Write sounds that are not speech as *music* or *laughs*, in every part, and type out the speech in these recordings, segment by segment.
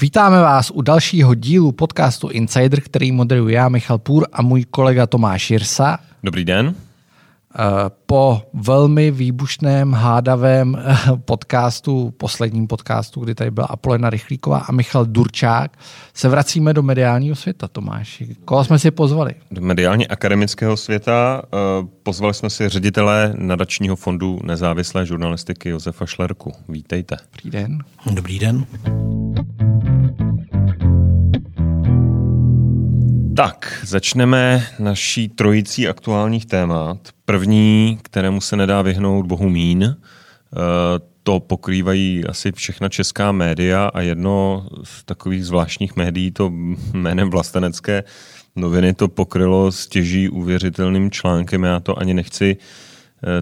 Vítáme vás u dalšího dílu podcastu Insider, který moderuji já, Michal Půr a můj kolega Tomáš Jirsa. Dobrý den. Eh, po velmi výbušném, hádavém eh, podcastu, posledním podcastu, kdy tady byla Apolena Rychlíková a Michal Durčák, se vracíme do mediálního světa, Tomáš. Koho jsme si pozvali? Do mediálně akademického světa eh, pozvali jsme si ředitele nadačního fondu nezávislé žurnalistiky Josefa Šlerku. Vítejte. Dobrý den. Dobrý den. Tak, začneme naší trojicí aktuálních témat. První, kterému se nedá vyhnout Bohumín, eh, to pokrývají asi všechna česká média a jedno z takových zvláštních médií, to jménem vlastenecké noviny, to pokrylo stěží uvěřitelným článkem. Já to ani nechci Eh,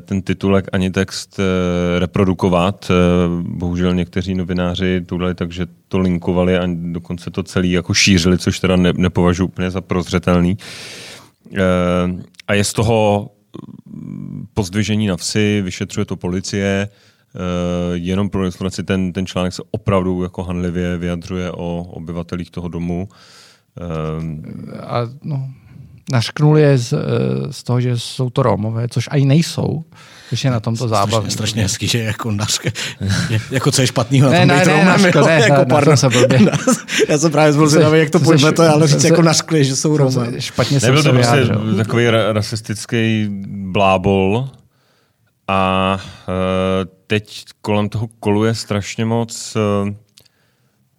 ten titulek ani text eh, reprodukovat. Eh, bohužel někteří novináři to dali tak, že to linkovali a dokonce to celý jako šířili, což teda ne, nepovažuji úplně za prozřetelný. A je z toho pozdvižení na vsi, vyšetřuje to policie, jenom pro ilustraci ten, ten článek se opravdu jako hanlivě vyjadřuje o obyvatelích toho domu. A no, našknul je z, eh, z toho, že jsou to Romové, což ani nejsou, což je na tomto zábavě. Strašně hezký, že jako nařke, *laughs* jako co je špatného na tom ne, ne, ne, nařko, *laughs* ne, jako, ne, pardon. Se *laughs* Já jsem právě byl zvědavý, jak to pojme to, ale říct jako nařkli, že jsou Romové. Špatně Nebyl to prostě takový rasistický blábol a uh, teď kolem toho koluje strašně moc uh,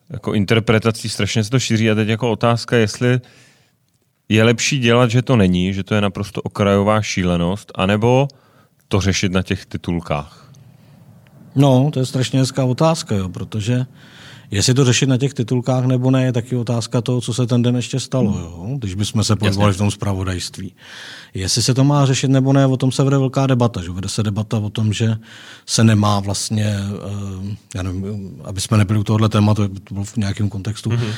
jako interpretací, strašně se to šíří a teď jako otázka, jestli je lepší dělat, že to není, že to je naprosto okrajová šílenost, anebo to řešit na těch titulkách? No, to je strašně hezká otázka, jo, protože Jestli to řešit na těch titulkách nebo ne, je taky otázka toho, co se ten den ještě stalo, jo? když bychom se pohybovali v tom zpravodajství. Jestli se to má řešit nebo ne, o tom se vede velká debata. Že? Vede se debata o tom, že se nemá vlastně, uh, já nevím, aby jsme nebyli u tohohle tématu, to bylo v nějakém kontextu, mm-hmm.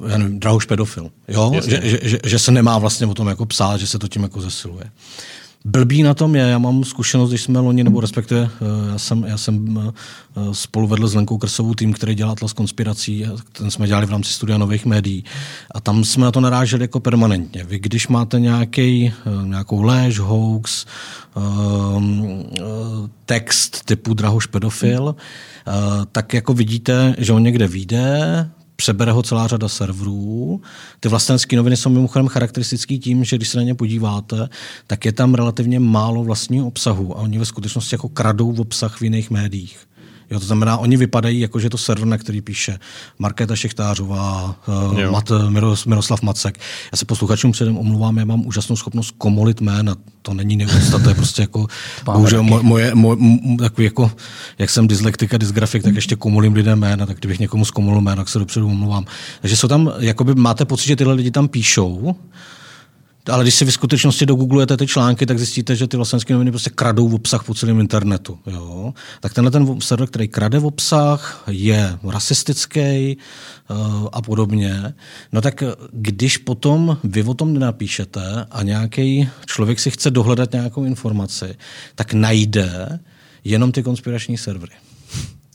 uh, já nevím, drahuš pedofil. Jo? Že, že, že, že, se nemá vlastně o tom jako psát, že se to tím jako zesiluje. Blbý na tom je, já mám zkušenost, když jsme loni, nebo respektive eh, já jsem, já jsem eh, spolu vedl s Lenkou Krsovou tým, který dělá Atlas konspirací, ten jsme dělali v rámci studia nových médií. A tam jsme na to naráželi jako permanentně. Vy, když máte nějaký, eh, nějakou léž, hoax, text typu Drahoš pedofil, tak jako vidíte, že on někde vyjde, přebere ho celá řada serverů. Ty vlastenské noviny jsou mimochodem charakteristický tím, že když se na ně podíváte, tak je tam relativně málo vlastního obsahu a oni ve skutečnosti jako kradou v obsah v jiných médiích. Jo, to znamená, oni vypadají jako, že to server, na který píše Markéta Šechtářová, uh, Mat, Miros, Miroslav Macek. Já se posluchačům předem omluvám, já mám úžasnou schopnost komolit jména. To není neúcta, to je prostě jako, *laughs* bohužel moje, moje, takový jako, jak jsem dyslektika, dysgrafik, tak ještě komolím lidem jména, tak kdybych někomu zkomolil jména, tak se dopředu omluvám. Takže jsou tam, jakoby máte pocit, že tyhle lidi tam píšou, ale když si v skutečnosti dogooglujete ty články, tak zjistíte, že ty vlastenské noviny prostě kradou v obsah po celém internetu. Jo? Tak tenhle ten server, který krade v obsah, je rasistický uh, a podobně. No tak když potom vy o tom nenapíšete a nějaký člověk si chce dohledat nějakou informaci, tak najde jenom ty konspirační servery.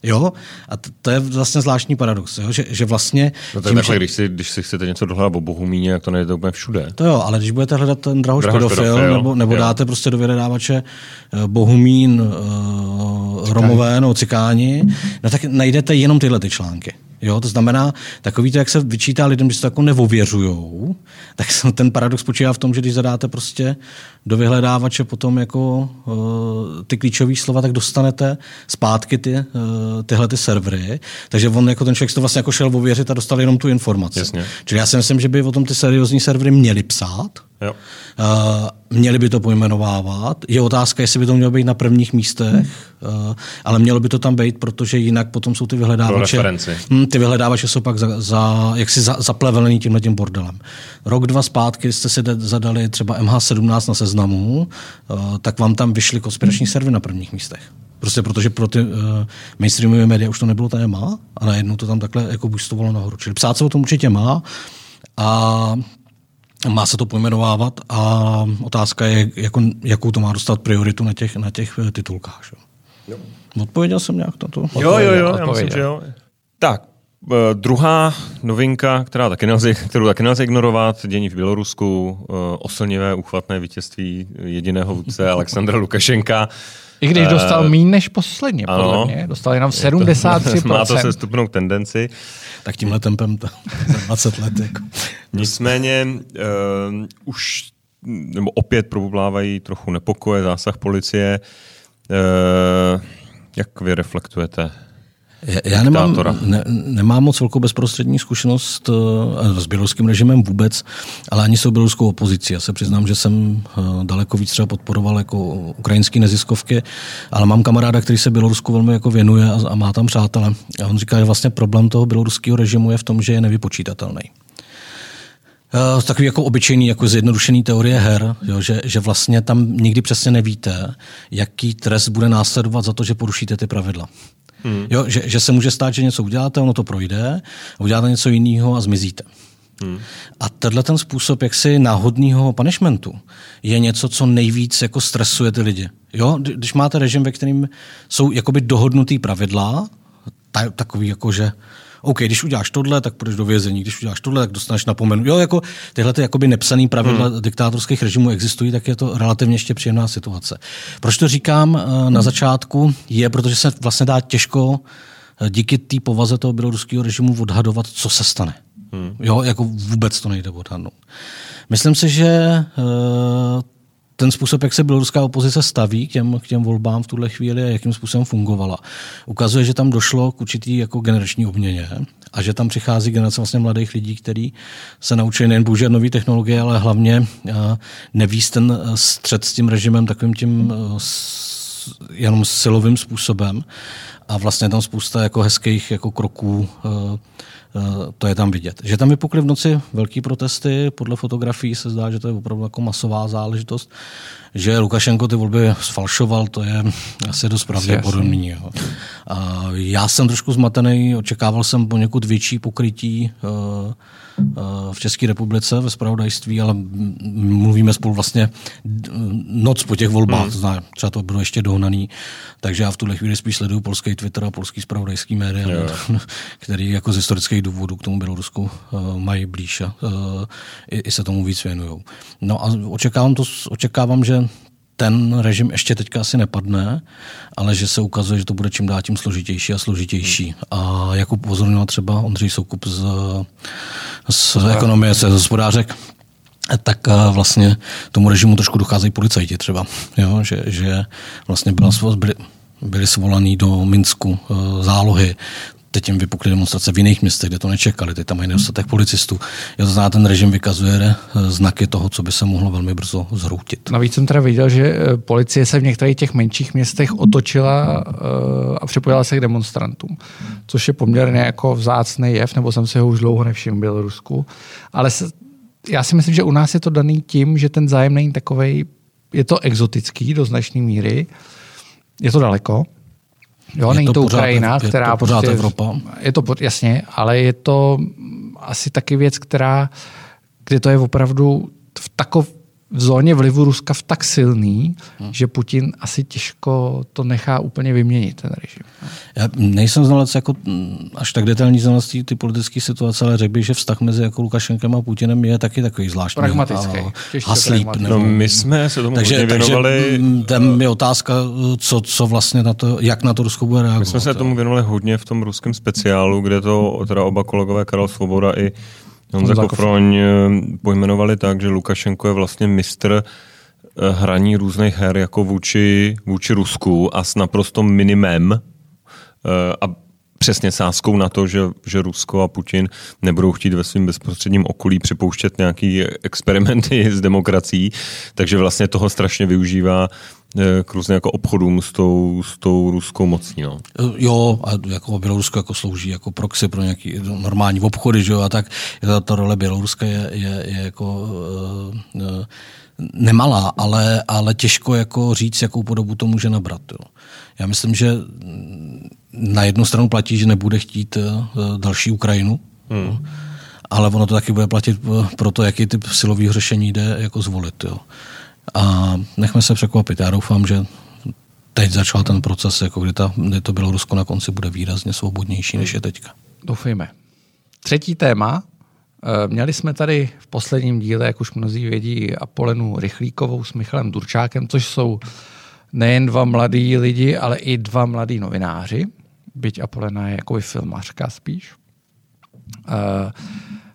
Jo, a to, to je vlastně zvláštní paradox, jo? Že, že vlastně... No to je takhle, že... když, si, když si chcete něco dohledat o Bohumíně, jak to nejde úplně všude. To jo, ale když budete hledat ten drahoš, pedofil, nebo, nebo dáte prostě do vyhledávače uh, Bohumín, uh, Romové, no cikáni, no tak najdete jenom tyhle ty články. Jo, to znamená, takový to, jak se vyčítá lidem, že se to jako nevověřujou, tak ten paradox spočívá v tom, že když zadáte prostě do vyhledávače potom jako uh, ty klíčové slova, tak dostanete zpátky ty, uh, tyhle ty servery. Takže on jako ten člověk to vlastně jako šel ověřit a dostal jenom tu informaci. Jasně. Čili já si myslím, že by o tom ty seriózní servery měly psát, Jo. Uh, měli by to pojmenovávat. Je otázka, jestli by to mělo být na prvních místech, uh, ale mělo by to tam být, protože jinak potom jsou ty vyhledávače. Hm, ty vyhledávače jsou pak za, za, jaksi za, zaplevelení tímhle tím bordelem. Rok, dva zpátky jste si zadali třeba MH17 na seznamu, uh, tak vám tam vyšly konspirační servy na prvních místech. Prostě protože pro ty uh, mainstreamové média už to nebylo téma a najednou to tam takhle jako boostovalo nahoru. Čili psát se o tom určitě má a má se to pojmenovávat a otázka je, jako, jakou to má dostat prioritu na těch, na těch eh, titulkách. Že? Jo. Odpověděl jsem nějak na to? Jo, jo, jo, já myslím, že jo. Tak, druhá novinka, která taky nelze, kterou taky nelze ignorovat, dění v Bělorusku, uh, oslnivé uchvatné vítězství jediného vůdce *laughs* Alexandra Lukašenka. I když dostal uh, méně než posledně, ano, podle mě. Dostal jenom 73%. To, *laughs* má to se stupnou tendenci. Tak tímhle tempem to za 20 let. Jako. Nicméně uh, už nebo opět probublávají trochu nepokoje, zásah policie. Uh, jak vy reflektujete já nemám, ne, nemám moc velkou bezprostřední zkušenost uh, s běloruským režimem vůbec, ale ani s běloruskou opozicí. Já se přiznám, že jsem uh, daleko víc třeba podporoval jako ukrajinský neziskovky, ale mám kamaráda, který se Bělorusku velmi jako věnuje a, a má tam přátele. A on říká, že vlastně problém toho běloruského režimu je v tom, že je nevypočítatelný. Uh, takový jako obyčejný, jako zjednodušený teorie her, jo, že, že vlastně tam nikdy přesně nevíte, jaký trest bude následovat za to, že porušíte ty pravidla. Hmm. Jo, že, že se může stát, že něco uděláte, ono to projde, uděláte něco jiného a zmizíte. Hmm. A tenhle ten způsob jaksi náhodného punishmentu je něco, co nejvíc jako stresuje ty lidi. Jo? Když máte režim, ve kterým jsou jakoby dohodnutý pravidla, takový jako, že OK, když uděláš tohle, tak půjdeš do vězení, když uděláš tohle, tak dostaneš napomenu. Jo, jako tyhle ty jakoby nepsané pravidla hmm. diktátorských režimů existují, tak je to relativně ještě příjemná situace. Proč to říkám eh, na začátku? Je, protože se vlastně dá těžko eh, díky té povaze toho běloruského režimu odhadovat, co se stane. Hmm. Jo, jako vůbec to nejde odhadnout. Myslím si, že eh, ten způsob, jak se běloruská opozice staví k těm, k těm volbám v tuhle chvíli a jakým způsobem fungovala, ukazuje, že tam došlo k určitý jako generační obměně a že tam přichází generace vlastně mladých lidí, kteří se naučili nejen používat nové technologie, ale hlavně nevíst ten střed s tím režimem takovým tím jenom silovým způsobem. A vlastně tam spousta jako hezkých jako kroků Eh, to je tam vidět. Že tam vypukly v noci velké protesty, podle fotografií se zdá, že to je opravdu jako masová záležitost. Že Lukašenko ty volby sfalšoval, to je asi dost pravděpodobný. Já jsem trošku zmatený, očekával jsem poněkud větší pokrytí uh, v České republice ve spravodajství, ale mluvíme spolu vlastně noc po těch volbách, hmm. to znamená, třeba to bylo ještě dohnaný, takže já v tuhle chvíli spíš sleduju polský Twitter a polský spravodajský média, yeah. *laughs* který jako z historických důvodů k tomu Bělorusku uh, mají blíž a uh, i, i se tomu víc věnují. No a očekávám, to, očekávám, že ten režim ještě teďka asi nepadne, ale že se ukazuje, že to bude čím dál tím složitější a složitější. A jako upozornil třeba Ondřej Soukup z, z ekonomie, z hospodářek, tak eh, vlastně tomu režimu trošku docházejí policajti třeba, jo? Že, že vlastně byla, byli, byli svolaný do Minsku eh, zálohy, teď jim vypukly demonstrace v jiných městech, kde to nečekali, teď tam mají nedostatek policistů. Je to znamená, ten režim vykazuje eh, znaky toho, co by se mohlo velmi brzo zhroutit. Navíc jsem teda viděl, že eh, policie se v některých těch menších městech otočila eh, a připojila se k demonstrantům, což je poměrně jako vzácný jev, nebo jsem si ho už dlouho nevšiml v Bělorusku. Ale se, já si myslím, že u nás je to daný tím, že ten zájem není takovej, je to exotický do značné míry, je to daleko, Jo, je není to, to pořád, Ukrajina, je která to pořád prostě, Evropa. Je to jasně, ale je to asi taky věc, která, kde to je opravdu v takov, v zóně vlivu Ruska v tak silný, hmm. že Putin asi těžko to nechá úplně vyměnit, ten režim. Já nejsem znalec jako mm, až tak detailní znalostí ty politické situace, ale řekl bych, že vztah mezi jako Lukašenkem a Putinem je taky takový zvláštní. Pragmatický. Haslíp. No, my jsme se tomu takže, věnovali. Takže tam je otázka, co, co vlastně na to, jak na to Rusko bude reagovat. My jsme se tomu věnovali hodně v tom ruském speciálu, kde to teda oba kolegové Karel Svoboda i Honza Kofroň eh, pojmenovali tak, že Lukašenko je vlastně mistr eh, hraní různých her jako vůči, vůči Rusku a s naprosto minimem eh, a přesně sázkou na to, že, že Rusko a Putin nebudou chtít ve svém bezprostředním okolí připouštět nějaký experimenty *laughs* s demokracií, takže vlastně toho strašně využívá k různým jako obchodům s tou, s tou ruskou mocí. No. Jo, a jako Bělorusko jako slouží jako proxy pro nějaký normální obchody, že jo, a tak ta, ta role Běloruska je, je, je jako uh, uh, nemalá, ale, ale těžko jako říct, jakou podobu to může nabrat. Jo. Já myslím, že na jednu stranu platí, že nebude chtít uh, další Ukrajinu, hmm. ale ono to taky bude platit pro to, jaký typ silového řešení jde jako zvolit. Jo. A nechme se překvapit. Já doufám, že teď začal ten proces, jako kdy, ta, kdy to Bělorusko na konci bude výrazně svobodnější, než je teďka. Doufejme. třetí téma. Eh, měli jsme tady v posledním díle, jak už mnozí vědí, Apolenu Rychlíkovou s Michalem Durčákem, což jsou nejen dva mladí lidi, ale i dva mladí novináři. Byť Apolena je jako filmařka spíš. Uh,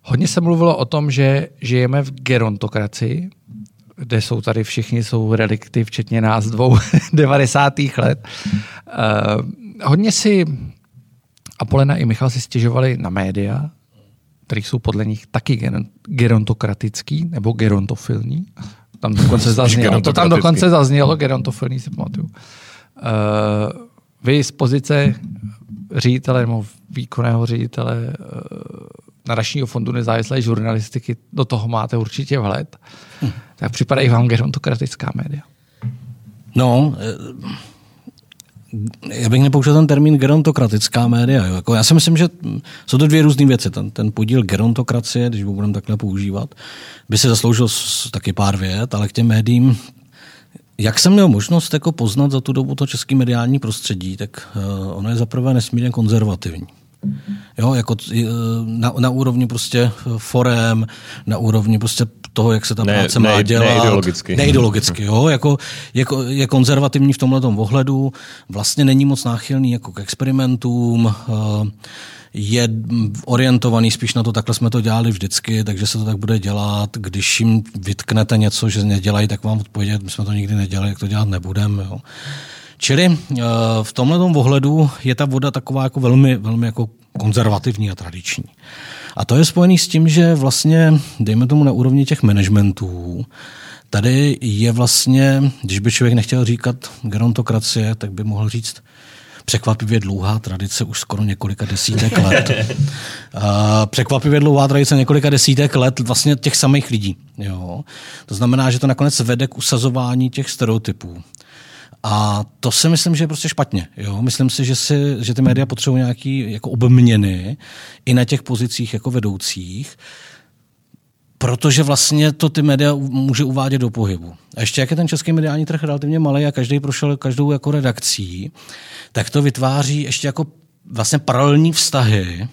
hodně se mluvilo o tom, že žijeme v gerontokracii, kde jsou tady všichni, jsou relikty, včetně nás dvou *laughs* 90. let. Uh, hodně si Apolena i Michal si stěžovali na média, které jsou podle nich taky gerontokratický nebo gerontofilní. Tam dokonce zaznělo, to tam dokonce zaznělo, gerontofilní si pamatuju. Uh, vy z pozice ředitele nebo výkonného ředitele uh, nadačního fondu nezávislé žurnalistiky do toho máte určitě vhled. Hm. Tak připadají vám gerontokratická média. No, já bych nepoužil ten termín gerontokratická média. Jo. Jako já si myslím, že jsou to dvě různé věci. Ten, ten podíl gerontokracie, když ho budeme takhle používat, by si zasloužil taky pár vět, ale k těm médiím jak jsem měl možnost jako poznat za tu dobu to český mediální prostředí, tak uh, ono je zaprvé nesmírně konzervativní. Jo, jako na, na úrovni prostě forem, na úrovni prostě toho, jak se ta ne, práce ne, má dělat. Neideologicky. Neideologicky, jo. Jako, jako, je konzervativní v tomhle ohledu, vlastně není moc náchylný jako k experimentům, eh, je orientovaný spíš na to, takhle jsme to dělali vždycky, takže se to tak bude dělat. Když jim vytknete něco, že nedělají, tak vám odpovědět, my jsme to nikdy nedělali, jak to dělat nebudeme. Jo. Čili eh, v tomhle ohledu je ta voda taková jako velmi, velmi jako konzervativní a tradiční. A to je spojený s tím, že vlastně, dejme tomu na úrovni těch managementů, tady je vlastně, když by člověk nechtěl říkat gerontokracie, tak by mohl říct překvapivě dlouhá tradice už skoro několika desítek let. *laughs* překvapivě dlouhá tradice několika desítek let vlastně těch samých lidí. Jo. To znamená, že to nakonec vede k usazování těch stereotypů. A to si myslím, že je prostě špatně. Jo? Myslím si, že, si, že ty média potřebují nějaký jako obměny i na těch pozicích jako vedoucích, protože vlastně to ty média může uvádět do pohybu. A ještě jak je ten český mediální trh relativně malý a každý prošel každou jako redakcí, tak to vytváří ještě jako vlastně paralelní vztahy,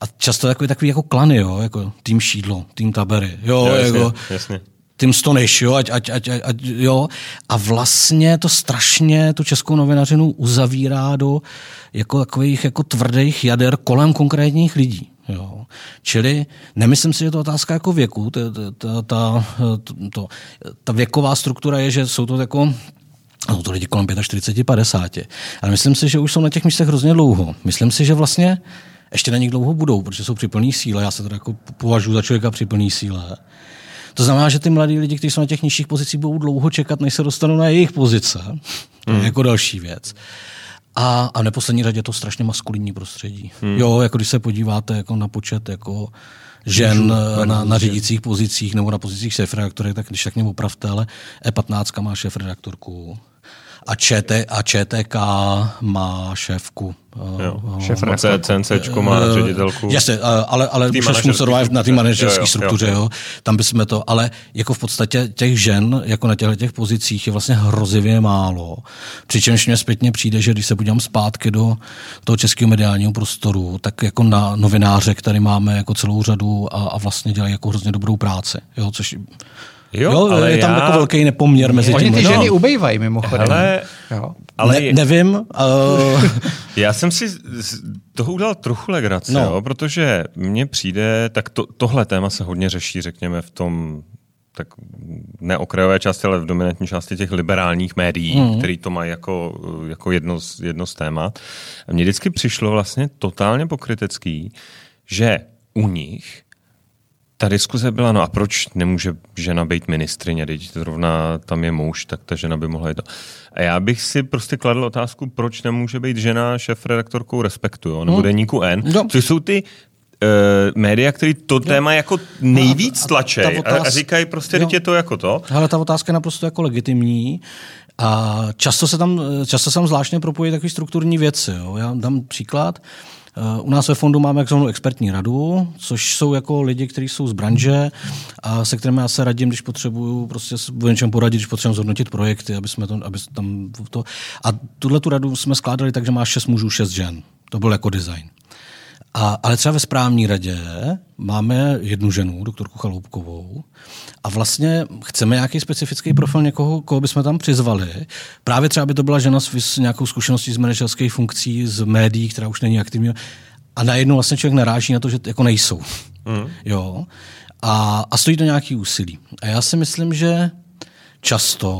a často takový, takový jako klany, jo, jako tým šídlo, tým tabery, jo, jo jasně, jako, jasně tím stoneš, jo, ať, ať, ať, ať, jo. A vlastně to strašně tu českou novinařinu uzavírá do jako takových jako tvrdých jader kolem konkrétních lidí. Jo. Čili nemyslím si, že to otázka jako věku. Ta, ta, ta, to, ta věková struktura je, že jsou to jako jsou to lidi kolem 45, 50. Ale myslím si, že už jsou na těch místech hrozně dlouho. Myslím si, že vlastně ještě na nich dlouho budou, protože jsou při plný síle. Já se to jako považuji za člověka při plný síle. To znamená, že ty mladí lidi, kteří jsou na těch nižších pozicích, budou dlouho čekat, než se dostanou na jejich pozice. Hmm. Jako další věc. A, a v neposlední řadě to strašně maskulinní prostředí. Hmm. Jo, jako když se podíváte jako na počet jako žen na, na řídících pozicích nebo na pozicích šéf-redaktory, tak když tak mě opravte, ale E15 má šéf-redaktorku a, ČT, a ČTK má šéfku. Eh, jo. Eh, Šéf CNC má eh, ředitelku. Jasně, ale, ale už musel na té manažerské struktuře. Jo, jo. Jo. Tam bychom to, ale jako v podstatě těch žen, jako na těchto těch pozicích je vlastně hrozivě málo. Přičemž mě zpětně přijde, že když se podívám zpátky do toho českého mediálního prostoru, tak jako na novináře, který máme jako celou řadu a, a vlastně dělají jako hrozně dobrou práci. Jo, což Jo, jo ale je tam já... jako velký nepoměr mezi tím. Oni ty ženy no. ubejvají mimochodem. Ale, jo. ale ne, nevím. Uh... *laughs* já jsem si toho udělal trochu legraci, no. jo, protože mně přijde, tak to, tohle téma se hodně řeší, řekněme, v tom tak ne okrajové části, ale v dominantní části těch liberálních médií, mm. který to mají jako, jako jedno, z, jedno z témat. A mně vždycky přišlo vlastně totálně pokrytecký, že u nich ta diskuze byla, no a proč nemůže žena být ministrině, teď zrovna tam je muž, tak ta žena by mohla jít. A já bych si prostě kladl otázku, proč nemůže být žena šéf-redaktorkou Respektu, jo, nebo hmm. deníku N, no. což jsou ty uh, média, které to jo. téma jako nejvíc tlačí a, a, a říkají prostě, že je to jako to. Ale ta otázka je naprosto jako legitimní. A často se tam, často se tam zvláštně propojí takové strukturní věci. Jo. Já dám příklad. Eh, u nás ve fondu máme takzvanou expertní radu, což jsou jako lidi, kteří jsou z branže a se kterými já se radím, když potřebuju prostě o něčem poradit, když potřebuji zhodnotit projekty, aby jsme to, aby tam to. A tuhle tu radu jsme skládali tak, že má šest mužů, šest žen. To byl jako design. A, ale třeba ve správní radě máme jednu ženu, doktorku Chaloupkovou, a vlastně chceme nějaký specifický profil někoho, koho bychom tam přizvali. Právě třeba by to byla žena s, nějakou zkušeností z manažerských funkcí, z médií, která už není aktivní. A najednou vlastně člověk naráží na to, že jako nejsou. Mm. Jo. A, a stojí to nějaký úsilí. A já si myslím, že často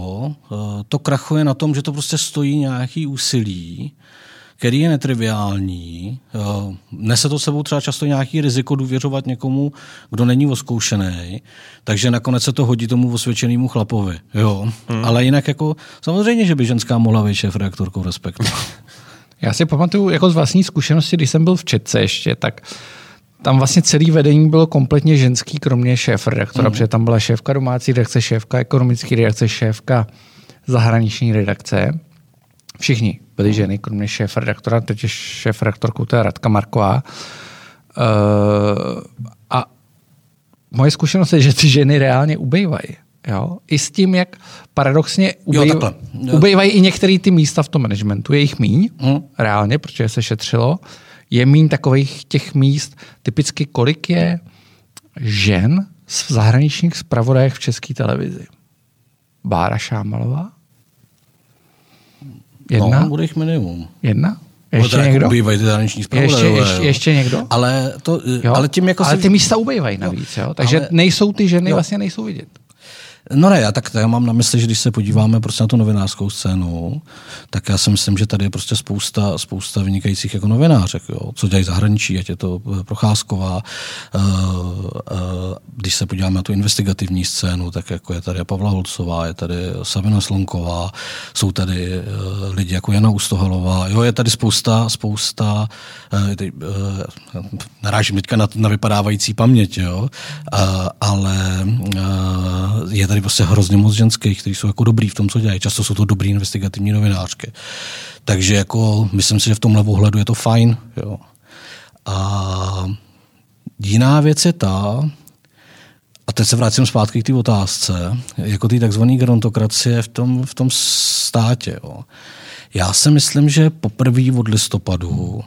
uh, to krachuje na tom, že to prostě stojí nějaký úsilí, který je netriviální. Uh, nese to sebou třeba často nějaký riziko důvěřovat někomu, kdo není oskoušený, takže nakonec se to hodí tomu osvědčenému chlapovi. Jo. Hmm. Ale jinak jako samozřejmě, že by ženská mohla být šéf reaktorkou respektu. *laughs* Já si pamatuju jako z vlastní zkušenosti, když jsem byl v Četce ještě, tak tam vlastně celý vedení bylo kompletně ženský, kromě šéf redaktora, mm. protože tam byla šéfka domácí redakce, šéfka ekonomické redakce, šéfka zahraniční redakce. Všichni byli ženy, kromě šéf redaktora, teď je šéf redaktorkou, to je Radka Marková. Uh, a moje zkušenost je, že ty ženy reálně ubejvají. Jo? I s tím, jak paradoxně ubejv... jo, ubejvají i některé ty místa v tom managementu. Je jich míň, hmm. reálně, protože se šetřilo. Je míň takových těch míst, typicky kolik je žen v zahraničních zpravodajech v české televizi. Bára Šámalová? Jedna? No, bude jich minimum. Jedna? Ještě no, někdo? Ubývají ty zahraniční ještě, ještě, ještě někdo? Ale, to, ale tím jako ale ty místa ubývají navíc, jo? takže ale, nejsou ty ženy, jo. vlastně nejsou vidět. No ne, já tak já mám na mysli, že když se podíváme prostě na tu novinářskou scénu, tak já si myslím, že tady je prostě spousta, spousta vynikajících jako novinářek, jo, co dělají zahraničí, ať je to eh, Procházková. Uh, uh, když se podíváme na tu investigativní scénu, tak jako je tady Pavla Holcová, je tady Sabina Slonková, jsou tady uh, lidi jako Jana Ustohalová, jo, je tady spousta, spousta, tady, uh, narážím teďka na, na vypadávající paměť, jo, uh, ale uh, je tady tady prostě hrozně moc ženských, kteří jsou jako dobrý v tom, co dělají. Často jsou to dobrý investigativní novinářky. Takže jako myslím si, že v tomhle ohledu je to fajn. Jo. A jiná věc je ta, a teď se vrátím zpátky k té otázce, jako ty takzvané gerontokracie v tom, v tom státě. Jo. Já si myslím, že poprvé od listopadu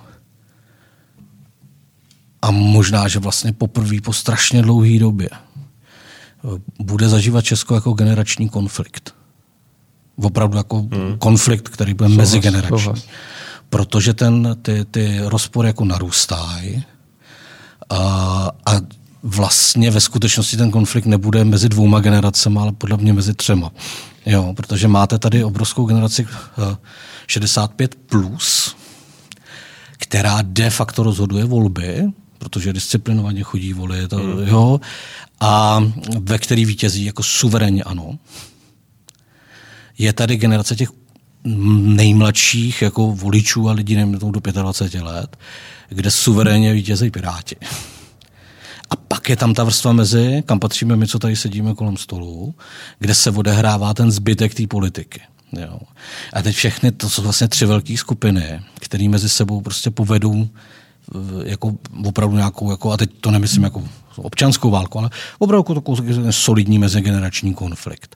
a možná, že vlastně poprvé po strašně dlouhé době bude zažívat Česko jako generační konflikt. Opravdu jako hmm. konflikt, který bude mezigenerační. Protože ten, ty, ty rozpory jako narůstají a, a vlastně ve skutečnosti ten konflikt nebude mezi dvouma generacemi, ale podle mě mezi třema. Jo, protože máte tady obrovskou generaci 65 eh, plus, která de facto rozhoduje volby, protože disciplinovaně chodí volit, hmm. jo, a ve který vítězí jako suverénně ano. Je tady generace těch nejmladších jako voličů a lidí nevím, do 25 let, kde suverénně vítězí Piráti. A pak je tam ta vrstva mezi, kam patříme my, co tady sedíme kolem stolu, kde se odehrává ten zbytek té politiky. Jo. A teď všechny, to jsou vlastně tři velké skupiny, které mezi sebou prostě povedou jako opravdu nějakou, jako, a teď to nemyslím jako občanskou válku, ale opravdu takovou solidní mezigenerační konflikt.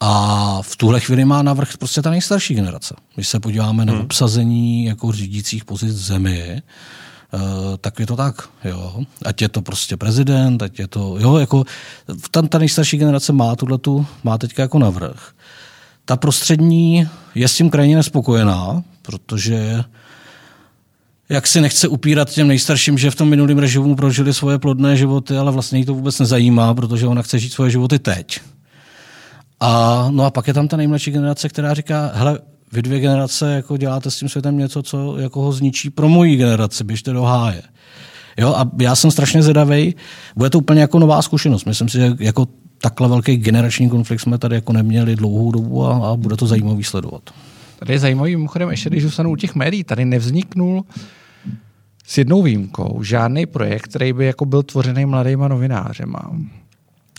A v tuhle chvíli má navrh prostě ta nejstarší generace. Když se podíváme hmm. na obsazení jako řídících pozic v zemi, Uh, tak je to tak, jo. Ať je to prostě prezident, ať je to, jo, jako ta, ta nejstarší generace má tuhletu, má teďka jako navrh. Ta prostřední je s tím krajně nespokojená, protože jak si nechce upírat těm nejstarším, že v tom minulém režimu prožili svoje plodné životy, ale vlastně jí to vůbec nezajímá, protože ona chce žít svoje životy teď. A, no a pak je tam ta nejmladší generace, která říká, hele, vy dvě generace jako děláte s tím světem něco, co jako ho zničí pro moji generaci, běžte do háje. Jo, a já jsem strašně zedavej. Bude to úplně jako nová zkušenost. Myslím si, že jako takhle velký generační konflikt jsme tady jako neměli dlouhou dobu a, a bude to zajímavý sledovat. Tady je zajímavý, mimochodem, ještě když zůstanu u těch médií, tady nevzniknul s jednou výjimkou žádný projekt, který by jako byl tvořený mladýma novinářema.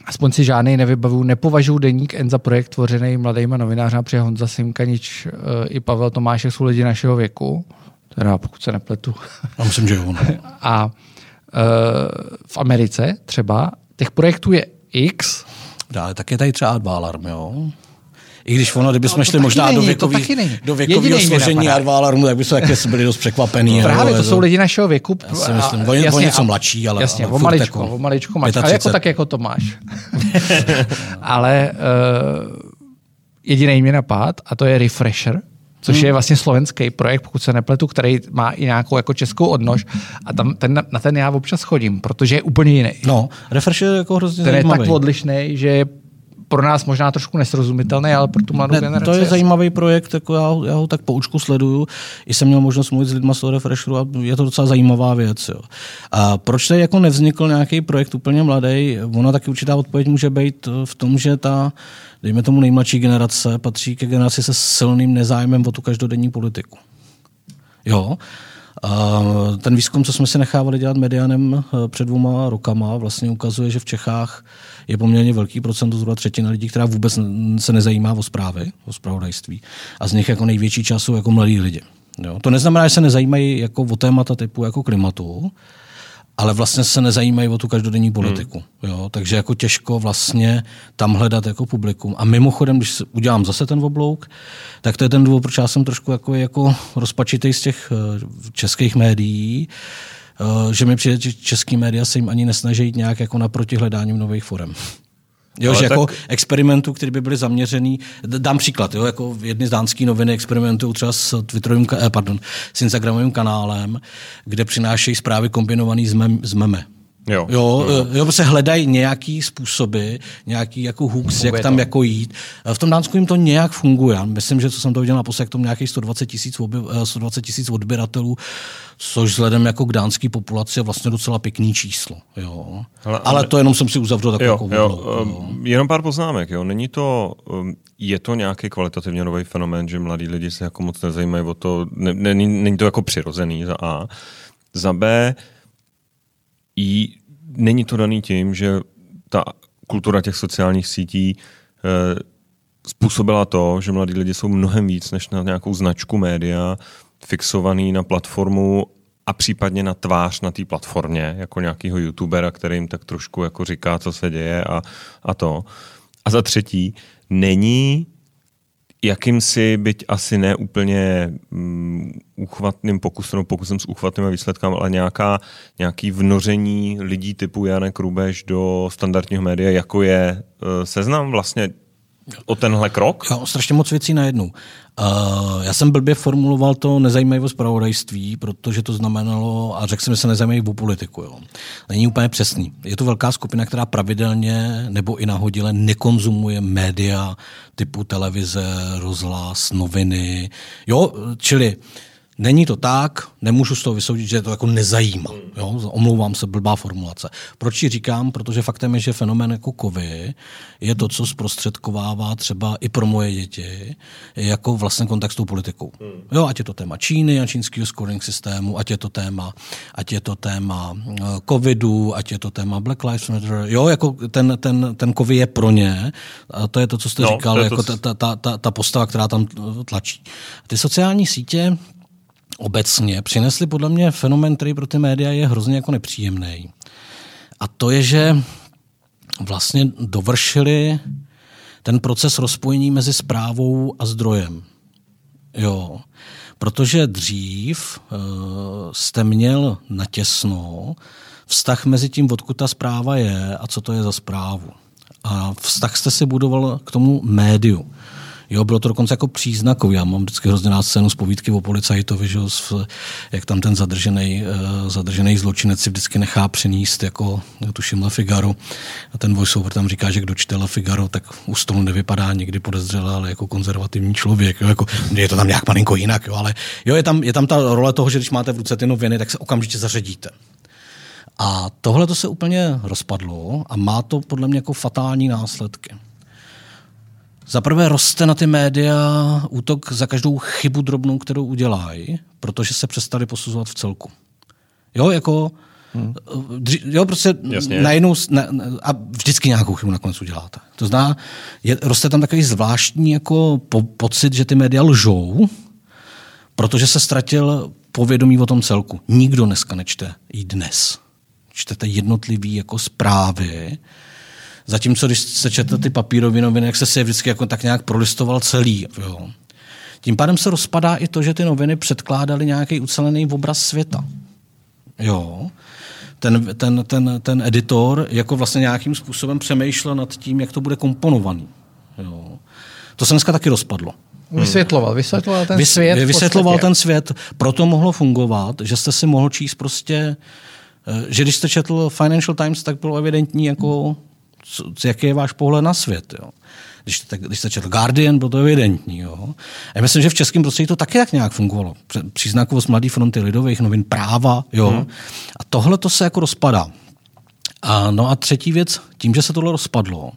Aspoň si žádný nevybavu, nepovažuji deník N za projekt tvořený mladýma novinářema, protože Honza Simkanič uh, i Pavel Tomášek jsou lidi našeho věku, teda pokud se nepletu. Já myslím, že jo. No. *laughs* A uh, v Americe třeba těch projektů je X. Dále, tak je tady třeba Advalarm, jo. I když ono, kdybychom no, šli možná není, do, věkový, do věkového složení Arva Alarmu, tak by se taky byli dost překvapený. No, právě to jsou lidi našeho věku. Já si myslím, a, jasně, něco mladší, ale Jasně, ale o maličko, jako, o maličko mladší. Ale jako tak, jako to máš. *laughs* ale uh, jediný mě napad, a to je Refresher, což hmm. je vlastně slovenský projekt, pokud se nepletu, který má i nějakou jako českou odnož a tam ten, na ten já občas chodím, protože je úplně jiný. No, Refresh je jako hrozně Ten zajímavý. je tak odlišný, že pro nás možná trošku nesrozumitelný, ale pro tu mladou ne, generaci. To je zajímavý projekt, jako já, já ho tak po učku sleduju. I jsem měl možnost mluvit s lidmi z toho Refresheru a je to docela zajímavá věc. Jo. A proč tady jako nevznikl nějaký projekt úplně mladý? Ona taky určitá odpověď může být v tom, že ta, dejme tomu nejmladší generace, patří ke generaci se silným nezájmem o tu každodenní politiku. Jo, a ten výzkum, co jsme si nechávali dělat medianem eh, před dvěma rokama, vlastně ukazuje, že v Čechách je poměrně velký procent, zhruba třetina lidí, která vůbec se nezajímá o zprávy, o zpravodajství. A z nich jako největší čas jsou jako mladí lidi. Jo. To neznamená, že se nezajímají jako o témata typu jako klimatu, ale vlastně se nezajímají o tu každodenní politiku. Hmm. Jo? Takže jako těžko vlastně tam hledat jako publikum. A mimochodem, když udělám zase ten oblouk, tak to je ten důvod, proč já jsem trošku jako, jako rozpačitý z těch uh, českých médií, že mi přijde, že český média se jim ani nesnaží jít nějak jako naproti hledáním nových forem. Jo, že jako tak... experimentů, které by byly zaměřený, dám příklad, jo, jako jedny z dánské noviny experimentují třeba s Twitterovým, eh, pardon, s Instagramovým kanálem, kde přinášejí zprávy kombinované s, mem, s meme. Jo. Jo, jo. jo prostě hledají nějaký způsoby, nějaký jako hooks, jak tam to. jako jít. V tom Dánsku jim to nějak funguje. Myslím, že co jsem to viděl na jak tom nějakých 120 tisíc 120 tisíc odběratelů, což vzhledem jako k dánské populaci je vlastně docela pěkný číslo. Jo. Ale, ale, ale to jenom jsem si uzavřel takovou jo, jo, jo. Um, Jenom pár poznámek. Jo. Není to, je to nějaký kvalitativně nový fenomén, že mladí lidi se jako moc nezajímají o to, ne, není, není to jako přirozený za A. Za B, i není to daný tím, že ta kultura těch sociálních sítí e, způsobila to, že mladí lidi jsou mnohem víc než na nějakou značku média, fixovaný na platformu a případně na tvář na té platformě, jako nějakého youtubera, který jim tak trošku jako říká, co se děje a, a to. A za třetí, není jakýmsi, byť asi ne úplně um, uchvatným pokusem, no pokusem s uchvatným výsledkem, ale nějaká, nějaký vnoření lidí typu Janek Rubeš do standardního média, jako je uh, seznam vlastně o tenhle krok? Jo, strašně moc věcí najednou. Uh, já jsem blbě formuloval to nezajímavé zpravodajství, protože to znamenalo, a řekl jsem, že se nezajímají o politiku. Jo. Není úplně přesný. Je to velká skupina, která pravidelně nebo i nahodile nekonzumuje média typu televize, rozhlas, noviny. Jo, čili uh, Není to tak, nemůžu z toho vysoudit, že je to jako nezajímá. Jo? Omlouvám se, blbá formulace. Proč ji říkám? Protože faktem je, že fenomén jako kovy je to, co zprostředkovává třeba i pro moje děti, jako vlastně kontakt s tou politikou. Hmm. Jo, ať je to téma Číny a čínského scoring systému, ať je to téma, ať je to téma eh, covidu, ať je to téma Black Lives Matter. Jo, jako ten, ten, ten kovy je pro ně. A to je to, co jste no, říkal, jako to... ta, ta, ta, ta postava, která tam tlačí. Ty sociální sítě obecně přinesli podle mě fenomen, který pro ty média je hrozně jako nepříjemný. A to je, že vlastně dovršili ten proces rozpojení mezi zprávou a zdrojem. Jo. Protože dřív uh, jste měl natěsno vztah mezi tím, odkud ta zpráva je a co to je za zprávu. A vztah jste si budoval k tomu médiu. Jo, bylo to dokonce jako příznakový. Já mám vždycky hrozně rád scénu z povídky o policajtovi, že, jak tam ten zadržený, uh, zadržený zločinec si vždycky nechá přenést, jako tuším La Figaro. A ten voiceover tam říká, že kdo čte La Figaro, tak u stolu nevypadá někdy podezřele, ale jako konzervativní člověk. Jo, jako, je to tam nějak malinko jinak, jo, ale jo, je tam, je tam ta role toho, že když máte v ruce ty noviny, tak se okamžitě zařadíte. A tohle to se úplně rozpadlo a má to podle mě jako fatální následky. Za prvé roste na ty média útok za každou chybu drobnou, kterou udělají, protože se přestali posuzovat v celku. Jo, jako Hmm. Jo, prostě Jasně. najednou na, a vždycky nějakou chybu nakonec uděláte. To zná, je, roste tam takový zvláštní jako po, pocit, že ty média lžou, protože se ztratil povědomí o tom celku. Nikdo dneska nečte i dnes. Čtete jednotlivý jako zprávy, Zatímco, když se četl ty papírové noviny, jak se si je vždycky jako tak nějak prolistoval celý. Jo. Tím pádem se rozpadá i to, že ty noviny předkládaly nějaký ucelený obraz světa. Jo. Ten, ten, ten, ten editor jako vlastně nějakým způsobem přemýšlel nad tím, jak to bude komponovaný. Jo. To se dneska taky rozpadlo. Vysvětloval, vysvětloval ten Vys, svět. Vysvětloval ten svět, proto mohlo fungovat, že jste si mohl číst prostě, eh, že když jste četl Financial Times, tak bylo evidentní, jako, jaký je váš pohled na svět. Jo. Když, jste, když jste četl Guardian, bylo to evidentní. Jo. Já myslím, že v českém prostředí to taky tak nějak fungovalo. Příznakovost Mladé fronty lidových novin, práva. Jo. Hmm. A tohle to se jako rozpadá. A, no a třetí věc, tím, že se tohle rozpadlo,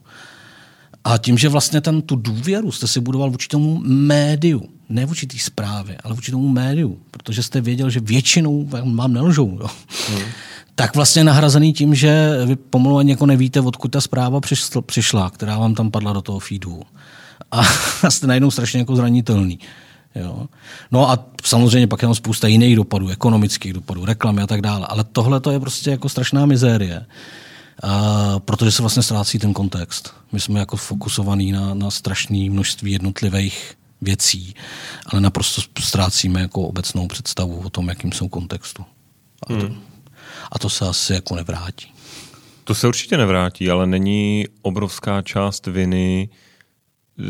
a tím, že vlastně ten, tu důvěru jste si budoval vůči tomu médiu, ne vůči té zprávě, ale vůči tomu médiu, protože jste věděl, že většinou vám nelžou. Jo. Hmm. Tak vlastně nahrazený tím, že vy pomalu ani jako nevíte, odkud ta zpráva přišla, která vám tam padla do toho feedu. A *laughs* jste najednou strašně jako zranitelný. Jo. No a samozřejmě pak jenom spousta jiných dopadů, ekonomických dopadů, reklamy a tak dále. Ale tohle to je prostě jako strašná mizérie. Uh, protože se vlastně ztrácí ten kontext. My jsme jako fokusovaní na, na strašné množství jednotlivých věcí, ale naprosto ztrácíme jako obecnou představu o tom, jakým jsou kontextu. A to, hmm. A to se asi jako nevrátí. To se určitě nevrátí, ale není obrovská část viny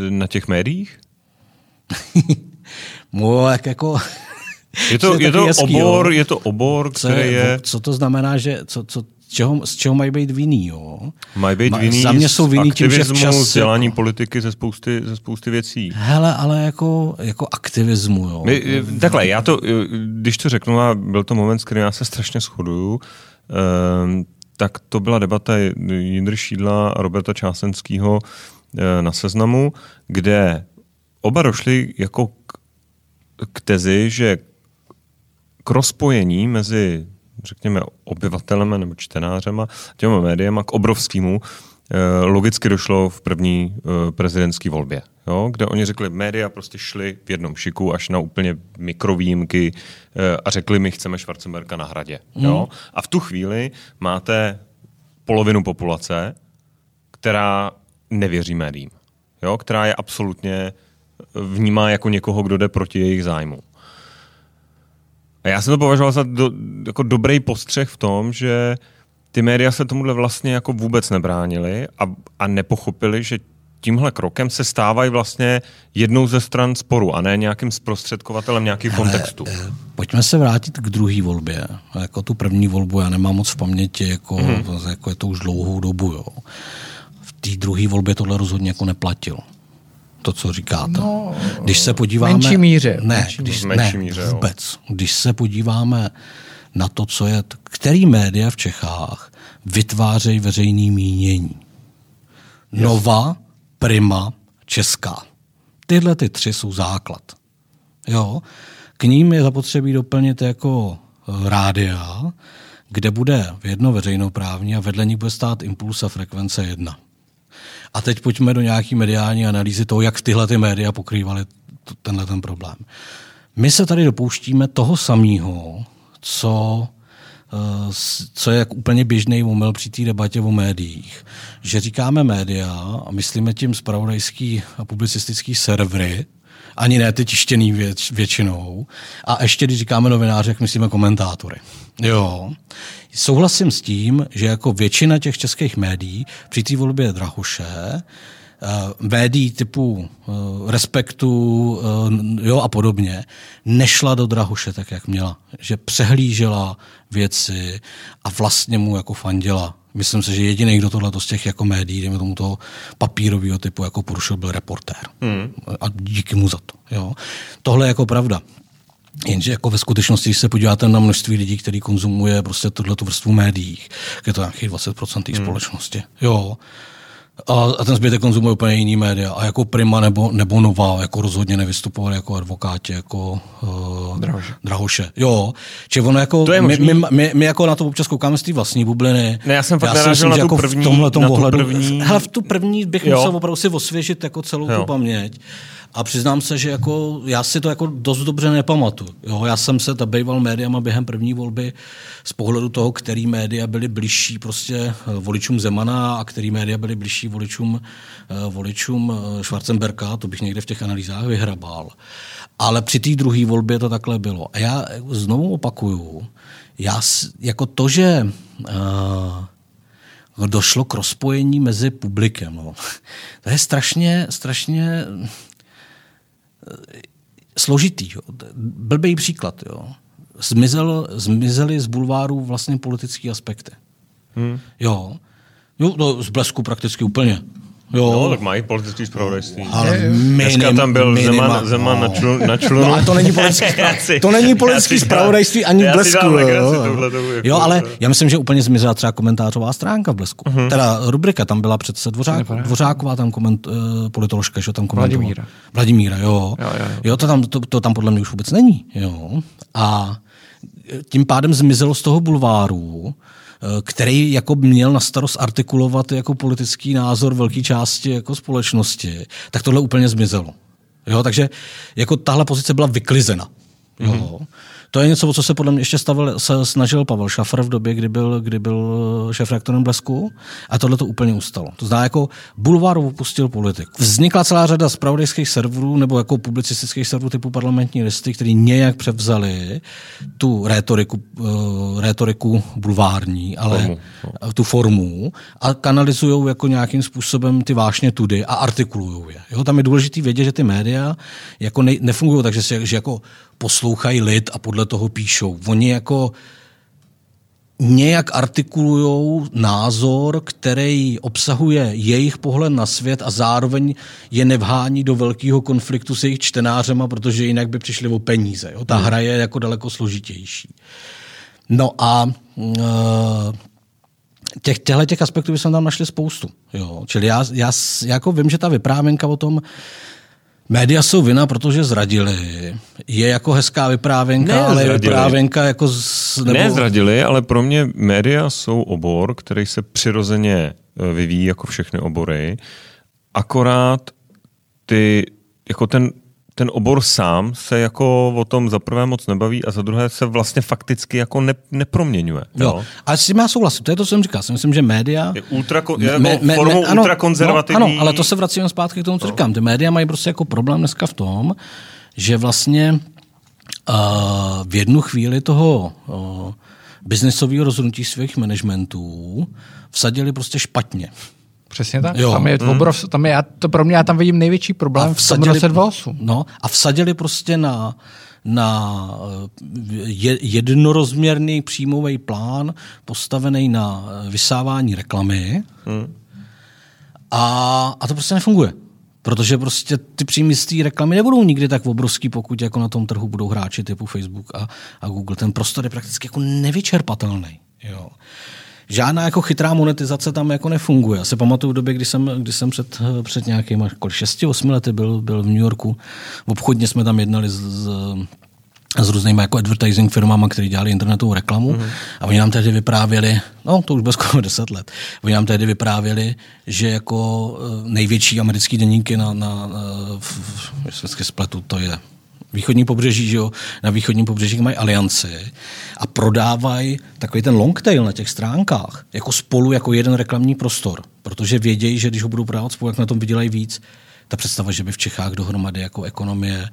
na těch médiích? *laughs* no, jak jako... Je to, *laughs* je to, hezký, obor, je to obor, který co je, je... Co to znamená, že co, co, čeho, z čeho mají být vinný. Jo? Mají být vinný Za mě jsou vinný tím, že včas... vzdělání politiky ze spousty, ze spousty věcí. Hele, ale jako, jako aktivismu. Jo? My, takhle, já to, když to řeknu, a byl to moment, s kterým já se strašně shoduju, um, tak to byla debata Jindry Šídla a Roberta Čásenského eh, na seznamu, kde oba došli jako k, k tezi, že k rozpojení mezi řekněme, obyvatelem nebo čtenářema, těma médiema k obrovskému, eh, logicky došlo v první eh, prezidentské volbě, jo, kde oni řekli, média prostě šli v jednom šiku až na úplně mikrovýjimky eh, a řekli, my chceme Schwarzenberga na hradě. Jo. Mm. A v tu chvíli máte polovinu populace, která nevěří médiím, jo, která je absolutně vnímá jako někoho, kdo jde proti jejich zájmu. A já jsem to považoval za do, jako dobrý postřeh v tom, že ty média se tomuhle vlastně jako vůbec nebránili a, a nepochopili, že tímhle krokem se stávají vlastně jednou ze stran sporu a ne nějakým zprostředkovatelem nějakých Hele, kontextů. Eh, pojďme se vrátit k druhé volbě. Jako tu první volbu já nemám moc v paměti, jako, mm-hmm. jako je to už dlouhou dobu. Jo. V té druhé volbě tohle rozhodně jako neplatilo to, co říkáte. No, když se podíváme... Menší míře. Ne, menší když, menší míře, ne vůbec. Jo. Když se podíváme na to, co je... Který média v Čechách vytvářejí veřejný mínění? Yes. Nova, Prima, Česká. Tyhle ty tři jsou základ. Jo? K ním je zapotřebí doplnit jako eh, rádia, kde bude jedno veřejnoprávní a vedle ní bude stát impuls a frekvence jedna. A teď pojďme do nějaký mediální analýzy toho, jak tyhle ty média pokrývaly tenhle ten problém. My se tady dopouštíme toho samého, co, eh, co je jak úplně běžný omyl při té debatě o médiích. Že říkáme média a myslíme tím spravodajský a publicistický servery, ani ne ty tištěný věč, většinou. A ještě, když říkáme novináře, jak myslíme komentátory. Jo. Souhlasím s tím, že jako většina těch českých médií při té volbě Drahuše eh, médií typu uh, Respektu uh, jo, a podobně, nešla do Drahuše tak, jak měla. Že přehlížela věci a vlastně mu jako fandila. Myslím si, že jediný, kdo tohle z těch jako médií, dejme tomu toho papírového typu, jako porušil, byl reportér. Hmm. A díky mu za to. Jo. Tohle je jako pravda. Jenže jako ve skutečnosti, když se podíváte na množství lidí, který konzumuje prostě tuhle vrstvu médiích, je to nějakých 20% té hmm. společnosti. Jo. A, a ten zbytek konzumuje úplně jiný média. A jako Prima nebo, nebo Nová jako rozhodně nevystupovali jako advokáti, jako uh, Drahoše. Drahoše. Jo. Čiže ono jako, to je my, my, my, my, jako na to občas koukáme z té vlastní bubliny. Ne, já jsem fakt já myslím, na tu jako první, v tomhle ohledu, první. Hele, v tu první bych jo. musel opravdu si osvěžit jako celou jo. tu paměť. A přiznám se, že jako, já si to jako dost dobře nepamatuju. Jo, já jsem se zabýval médiama během první volby z pohledu toho, který média byly blížší prostě eh, voličům Zemana a který média byly blížší voličům, eh, voličům eh, Schwarzenberka, to bych někde v těch analýzách vyhrabal. Ale při té druhé volbě to takhle bylo. A já znovu opakuju, já jako to, že uh, došlo k rozpojení mezi publikem, no, *laughs* to je strašně, strašně složitý. Jo. Blbý příklad. Jo. Zmizel, zmizely z bulváru vlastně politické aspekty. Hmm. Jo. Jo, to z blesku prakticky úplně. Jo. No, tak mají politický zpravodajství. Dneska tam byl minim, Zeman, Zeman no. na, člu, na člunu. No, ale to není *laughs* politický, to není politický zpravodajství ani v Blesku. Jo. Jako jo, ale já myslím, že úplně zmizela třeba komentářová stránka v Blesku. Uh-huh. Teda rubrika, tam byla přece Dvořák, Dvořáková, tam koment, uh, politoložka, že tam komentovala. Vladimíra. Vladimíra, jo. Jo, jo, jo. jo to, tam, to, to tam podle mě už vůbec není. Jo. A tím pádem zmizelo z toho bulváru který jako měl na starost artikulovat jako politický názor velké části jako společnosti, tak tohle úplně zmizelo. Jo, takže jako tahle pozice byla vyklizena. Jo. Mm-hmm. To je něco, o co se podle mě ještě stavil, se snažil Pavel Šafr v době, kdy byl, kdy byl šéf-reaktorem Blesku a tohle to úplně ustalo. To znamená, jako bulvár opustil politik. Vznikla celá řada spravodajských serverů nebo jako publicistických serverů typu parlamentní listy, který nějak převzali tu rétoriku, uh, rétoriku bulvární, ale formu. No. tu formu a kanalizují jako nějakým způsobem ty vášně tudy a artikulují je. Jo, tam je důležité vědět, že ty média jako ne, nefungují tak, že, že jako poslouchají lid a podle toho píšou. Oni jako nějak artikulují názor, který obsahuje jejich pohled na svět a zároveň je nevhání do velkého konfliktu s jejich čtenářema, protože jinak by přišli o peníze. Jo? Ta hmm. hra je jako daleko složitější. No a uh, těch, těchto těch aspektů jsme tam našli spoustu. Jo? Čili já, já, já jako vím, že ta vyprávěnka o tom, Média jsou vina, protože zradili. Je jako hezká vyprávěnka, ne, ale zradili. vyprávěnka jako... Z, nebo... Ne zradili, ale pro mě média jsou obor, který se přirozeně e, vyvíjí jako všechny obory. Akorát ty, jako ten ten obor sám se jako o tom za prvé moc nebaví a za druhé se vlastně fakticky jako ne, neproměňuje. Jo. jo. A s tím já souhlasím, to je to, co jsem říkal. Myslím, že média... Je, ultra, je jako me, me, formou me, ano, ultrakonzervativní... No, ano, ale to se vracíme zpátky k tomu, co no. říkám. Ty média mají prostě jako problém dneska v tom, že vlastně uh, v jednu chvíli toho uh, biznesového rozhodnutí svých managementů vsadili prostě špatně. Přesně tak. Jo. Tam je, mm. obrov, tam je, já, to pro mě já tam vidím největší problém v tom roce 2008. No, a vsadili prostě na, na eh, jednorozměrný příjmový plán postavený na vysávání reklamy mm. a, a to prostě nefunguje. Protože prostě ty příjmy z té reklamy nebudou nikdy tak obrovský, pokud jako na tom trhu budou hráči typu Facebook a, a Google. Ten prostor je prakticky jako nevyčerpatelný. Jo žádná jako chytrá monetizace tam jako nefunguje. Já se pamatuju v době, kdy jsem, kdy jsem před, před nějakými 6-8 lety byl, byl v New Yorku. V obchodně jsme tam jednali s, s s různými jako advertising firmama, které dělali internetovou reklamu mm-hmm. a oni nám tehdy vyprávěli, no to už bylo skoro *laughs* 10 let, oni nám tehdy vyprávěli, že jako eh, největší americký deníky na, na, na v, v, spletu, to je východní pobřeží, že jo, na východním pobřeží mají alianci a prodávají takový ten long tail na těch stránkách jako spolu jako jeden reklamní prostor, protože vědějí, že když ho budou prodávat spolu, jak na tom vydělají víc, ta představa, že by v Čechách dohromady jako ekonomie,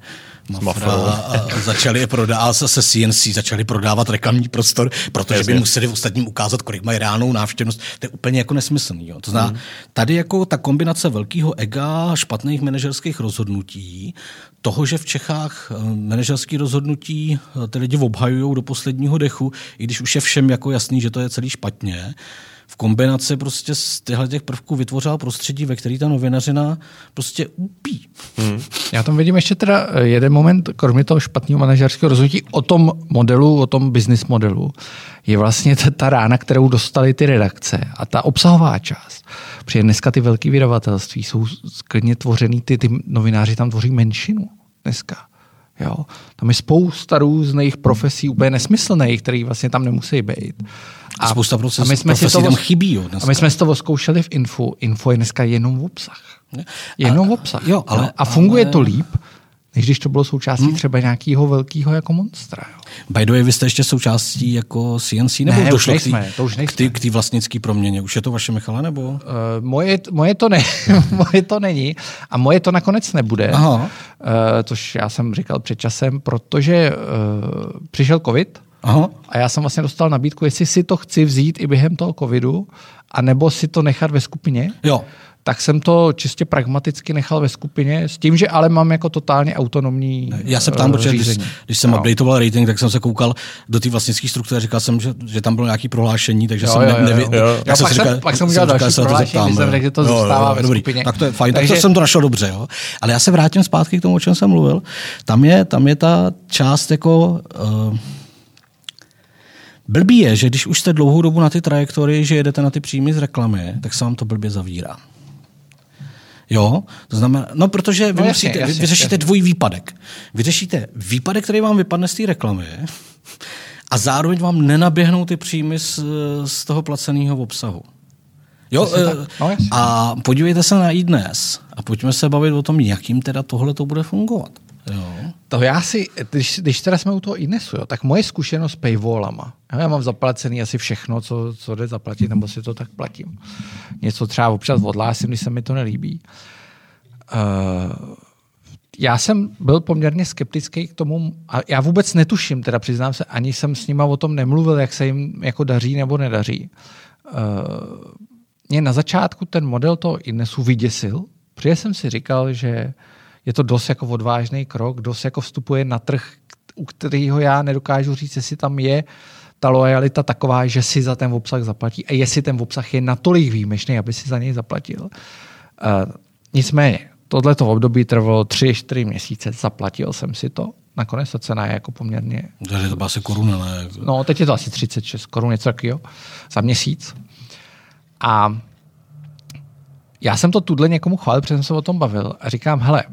Mafra a začali je prodávat se CNC, začali prodávat reklamní prostor, protože by museli v ostatním ukázat, kolik mají reálnou návštěvnost. To je úplně jako nesmyslný. Jo. To znamená, mm. tady jako ta kombinace velkého ega, špatných manažerských rozhodnutí, toho, že v Čechách eh, manažerské rozhodnutí eh, ty lidi obhajují do posledního dechu, i když už je všem jako jasný, že to je celý špatně, v kombinaci prostě z těchto těch prvků vytvořila prostředí, ve který ta novinařina prostě úpí. Hmm. Já tam vidím ještě teda eh, jeden moment, kromě toho špatného manažerského rozhodnutí, o tom modelu, o tom business modelu, je vlastně ta, ta rána, kterou dostali ty redakce a ta obsahová část. Protože dneska ty velké vydavatelství jsou klidně tvořený, ty, ty novináři tam tvoří menšinu dneska. Jo? Tam je spousta různých profesí úplně nesmyslných, které vlastně tam nemusí být. A spousta proces, a my jsme si to tam chybí. Jo, A my jsme si to zkoušeli v Infu. Info je dneska jenom v obsah. Jenom v obsah. jo, ale- a funguje ale- to líp, než když to bylo součástí třeba nějakého velkého jako monstra. Jo. By the way, vy jste ještě součástí jako CNC, nebo Ne, už už došlo nejsme, k to už nejsme. k té vlastnické proměně? Už je to vaše, Michale, nebo? Uh, moje, moje, to ne, *laughs* moje to není a moje to nakonec nebude, Aha. Uh, což já jsem říkal před časem, protože uh, přišel covid Aha. a já jsem vlastně dostal nabídku, jestli si to chci vzít i během toho covidu, anebo si to nechat ve skupině. Jo. Tak jsem to čistě pragmaticky nechal ve skupině, s tím, že ale mám jako totálně autonomní Já se ptám, eh, protože když, když jsem Jo. updateoval rating, tak jsem se koukal do té vlastnické struktury a říkal jsem, že, že tam bylo nějaké prohlášení, takže Jo, jsem jo, ne, jo, nevě, jo. Jo. tak Jo, jsem pak jsem- říkal- pak jsem jsem udělal říkal, další to prohlášení, když jsem řekl, že to Jo, zůstává jo, ve dobrý. skupině. Tak to je fajn, tak Takže- to jsem to našel dobře. Jo. Ale já se vrátím zpátky k tomu, o čem jsem mluvil. Tam je, tam je ta část jako... Uh, Blbý je, že když už jste dlouhou dobu na ty trajektorii, že jedete na ty příjmy z reklamy, tak se vám to blbě zavírá. Jo, to znamená, no protože vy, No jasně, musíte, jasně, vy, vy řešíte jasně. dvojí výpadek. Vy řešíte výpadek, který vám vypadne z té reklamy a zároveň vám nenaběhnou ty příjmy z, z toho placeného obsahu. Jo, eh, No, jasně. a podívejte se na iDnes a pojďme se bavit o tom, jakým teda tohle to bude fungovat. Jo. To já si, když, když teda jsme u toho Inesu, jo, tak moje zkušenost s paywallama. Já mám zaplacený asi všechno, co, co jde zaplatit, nebo si to tak platím. Něco třeba občas odhlásím, když se mi to nelíbí. Uh, já jsem byl poměrně skeptický k tomu, a já vůbec netuším, teda přiznám se, ani jsem s nima o tom nemluvil, jak se jim jako daří nebo nedaří. Uh, mě na začátku ten model toho Inesu vyděsil, protože jsem si říkal, že je to dost jako odvážný krok, dost jako vstupuje na trh, u kterého já nedokážu říct, jestli tam je ta lojalita taková, že si za ten obsah zaplatí a jestli ten obsah je natolik výjimečný, aby si za něj zaplatil. Uh, nicméně, tohleto období trvalo 3-4 měsíce, zaplatil jsem si to. Nakonec ta cena je jako poměrně Takže to byla asi koruna, ne? No, teď je to asi 36 korun, něco takového, za měsíc. A já jsem to tudle někomu chválil, protože jsem se o tom bavil a říkám, hele,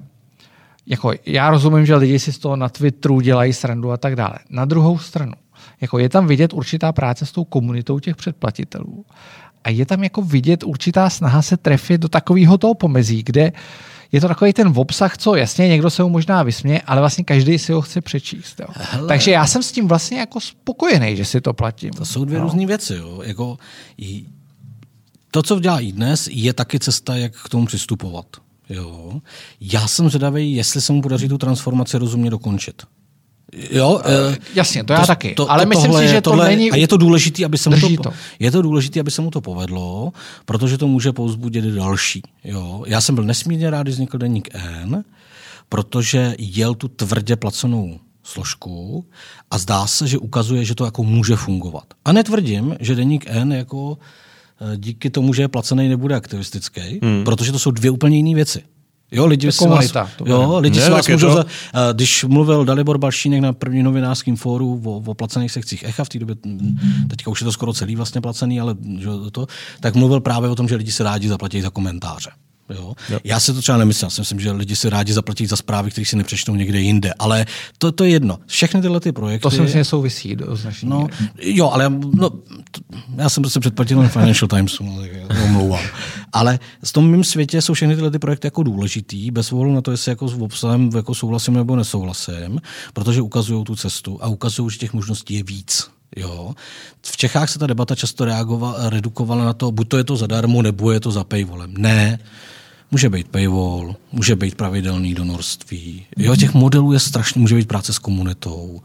jako já rozumím, že lidi si z toho na Twitteru dělají srandu a tak dále. Na druhou stranu, jako je tam vidět určitá práce s tou komunitou těch předplatitelů a je tam jako vidět určitá snaha se trefit do takového toho pomezí, kde je to takový ten obsah, co jasně, někdo se mu možná vysměje, ale vlastně každý si ho chce přečíst. Jo. Takže já jsem s tím vlastně jako spokojený, že si to platím. To jsou dvě no. různé věci. Jo. Jako, to, co dělá i dnes, je taky cesta, jak k tomu přistupovat. Jo. Já jsem zvědavý, jestli se mu podaří tu transformaci rozumně dokončit. Jo, eh, Jasně, to já taky. To, ale to, myslím tohle si, že to tohle, není... A je to důležité, aby se mu to, to. Je to důležité, aby se mu to povedlo, protože to může povzbudit i další. Jo. Já jsem byl nesmírně rád, když vznikl deník N, protože jel tu tvrdě placenou složku a zdá se, že ukazuje, že to jako může fungovat. A netvrdím, že deník N jako díky tomu, že je placený, nebude aktivistický, hmm. protože to jsou dvě úplně jiné věci. Jo, lidi To si komunita, vás, to jo, lidi Ne, si vás můžou... to- Za, když mluvil Dalibor Balšínek na první novinářském fóru o, o placených sekcích ECHA, v té době, mm, teďka už je to skoro celý vlastně placený, ale že to, tak mluvil právě o tom, že lidi si rádi zaplatí za komentáře. Jo? Já si to třeba nemyslím, já si myslím, že lidi si rádi zaplatí za zprávy, které si nepřečtou někde jinde, ale to, to je jedno. Všechny tyhle ty projekty... To si myslím, že souvisí do No, jo, ale no, t- já jsem prostě předplatil na Financial Timesu, no, tak já to omlouvám. Ale v tom mém světě jsou všechny tyhle ty projekty jako důležitý, bez ohledu na to, jestli jako s obsahem jako souhlasím nebo nesouhlasím, protože ukazují tu cestu a ukazují, že těch možností je víc. Jo. V Čechách se ta debata často reagovala, redukovala na to, buď to je to zadarmo, nebo je to za paywallem. Ne, Může být paywall, může být pravidelný donorství. Jo, těch modelů je strašně, může být práce s komunitou.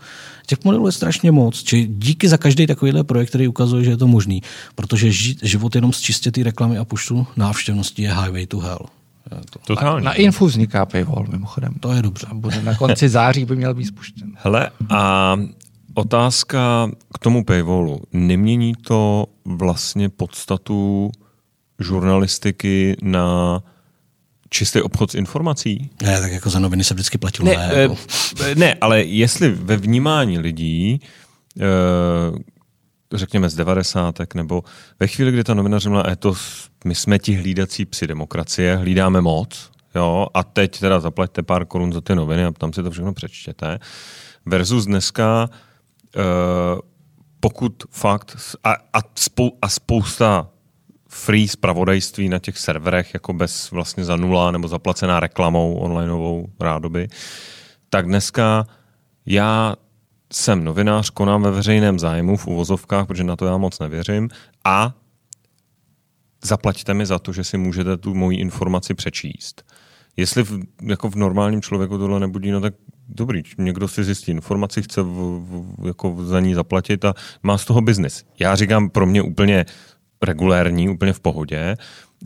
Těch modelů je strašně moc. Či díky za každý takovýhle projekt, který ukazuje, že je to možný. Protože ži, život jenom z čistě té reklamy a počtu návštěvnosti je highway to hell. To, Totálně. Na Infu vzniká paywall, mimochodem. to je dobře. Bude na konci září by měl být spuštěn. Hele, a otázka k tomu paywallu. Nemění to vlastně podstatu žurnalistiky na čistý obchod s informací? Ne, tak jako za noviny se vždycky platilo. Ne, Ne, eh, jako. ne ale jestli ve vnímání lidí, eh, řekněme z devadesátek, nebo ve chvíli, kdy ta novina řekla, "E, to, my jsme ti hlídací psi demokracie, hlídáme moc, jo, a teď teda zaplaťte pár korun za ty noviny a tam si to všechno přečtěte. Versus dneska, pokud fakt, a, a, spou, a spousta free zpravodajství na těch serverech, jako bez vlastně za nula nebo zaplacená reklamou onlineovou rádoby, tak dneska já jsem novinář, konám ve veřejném zájmu v uvozovkách, protože na to já moc nevěřím a zaplaťte mi za to, že si můžete tu moji informaci přečíst. Jestli v, jako v normálním člověku tohle nebudí, no tak dobrý, někdo si zjistí informaci, chce v, v, jako za ní zaplatit a má z toho biznis. Já říkám pro mě úplně regulérní, úplně v pohodě,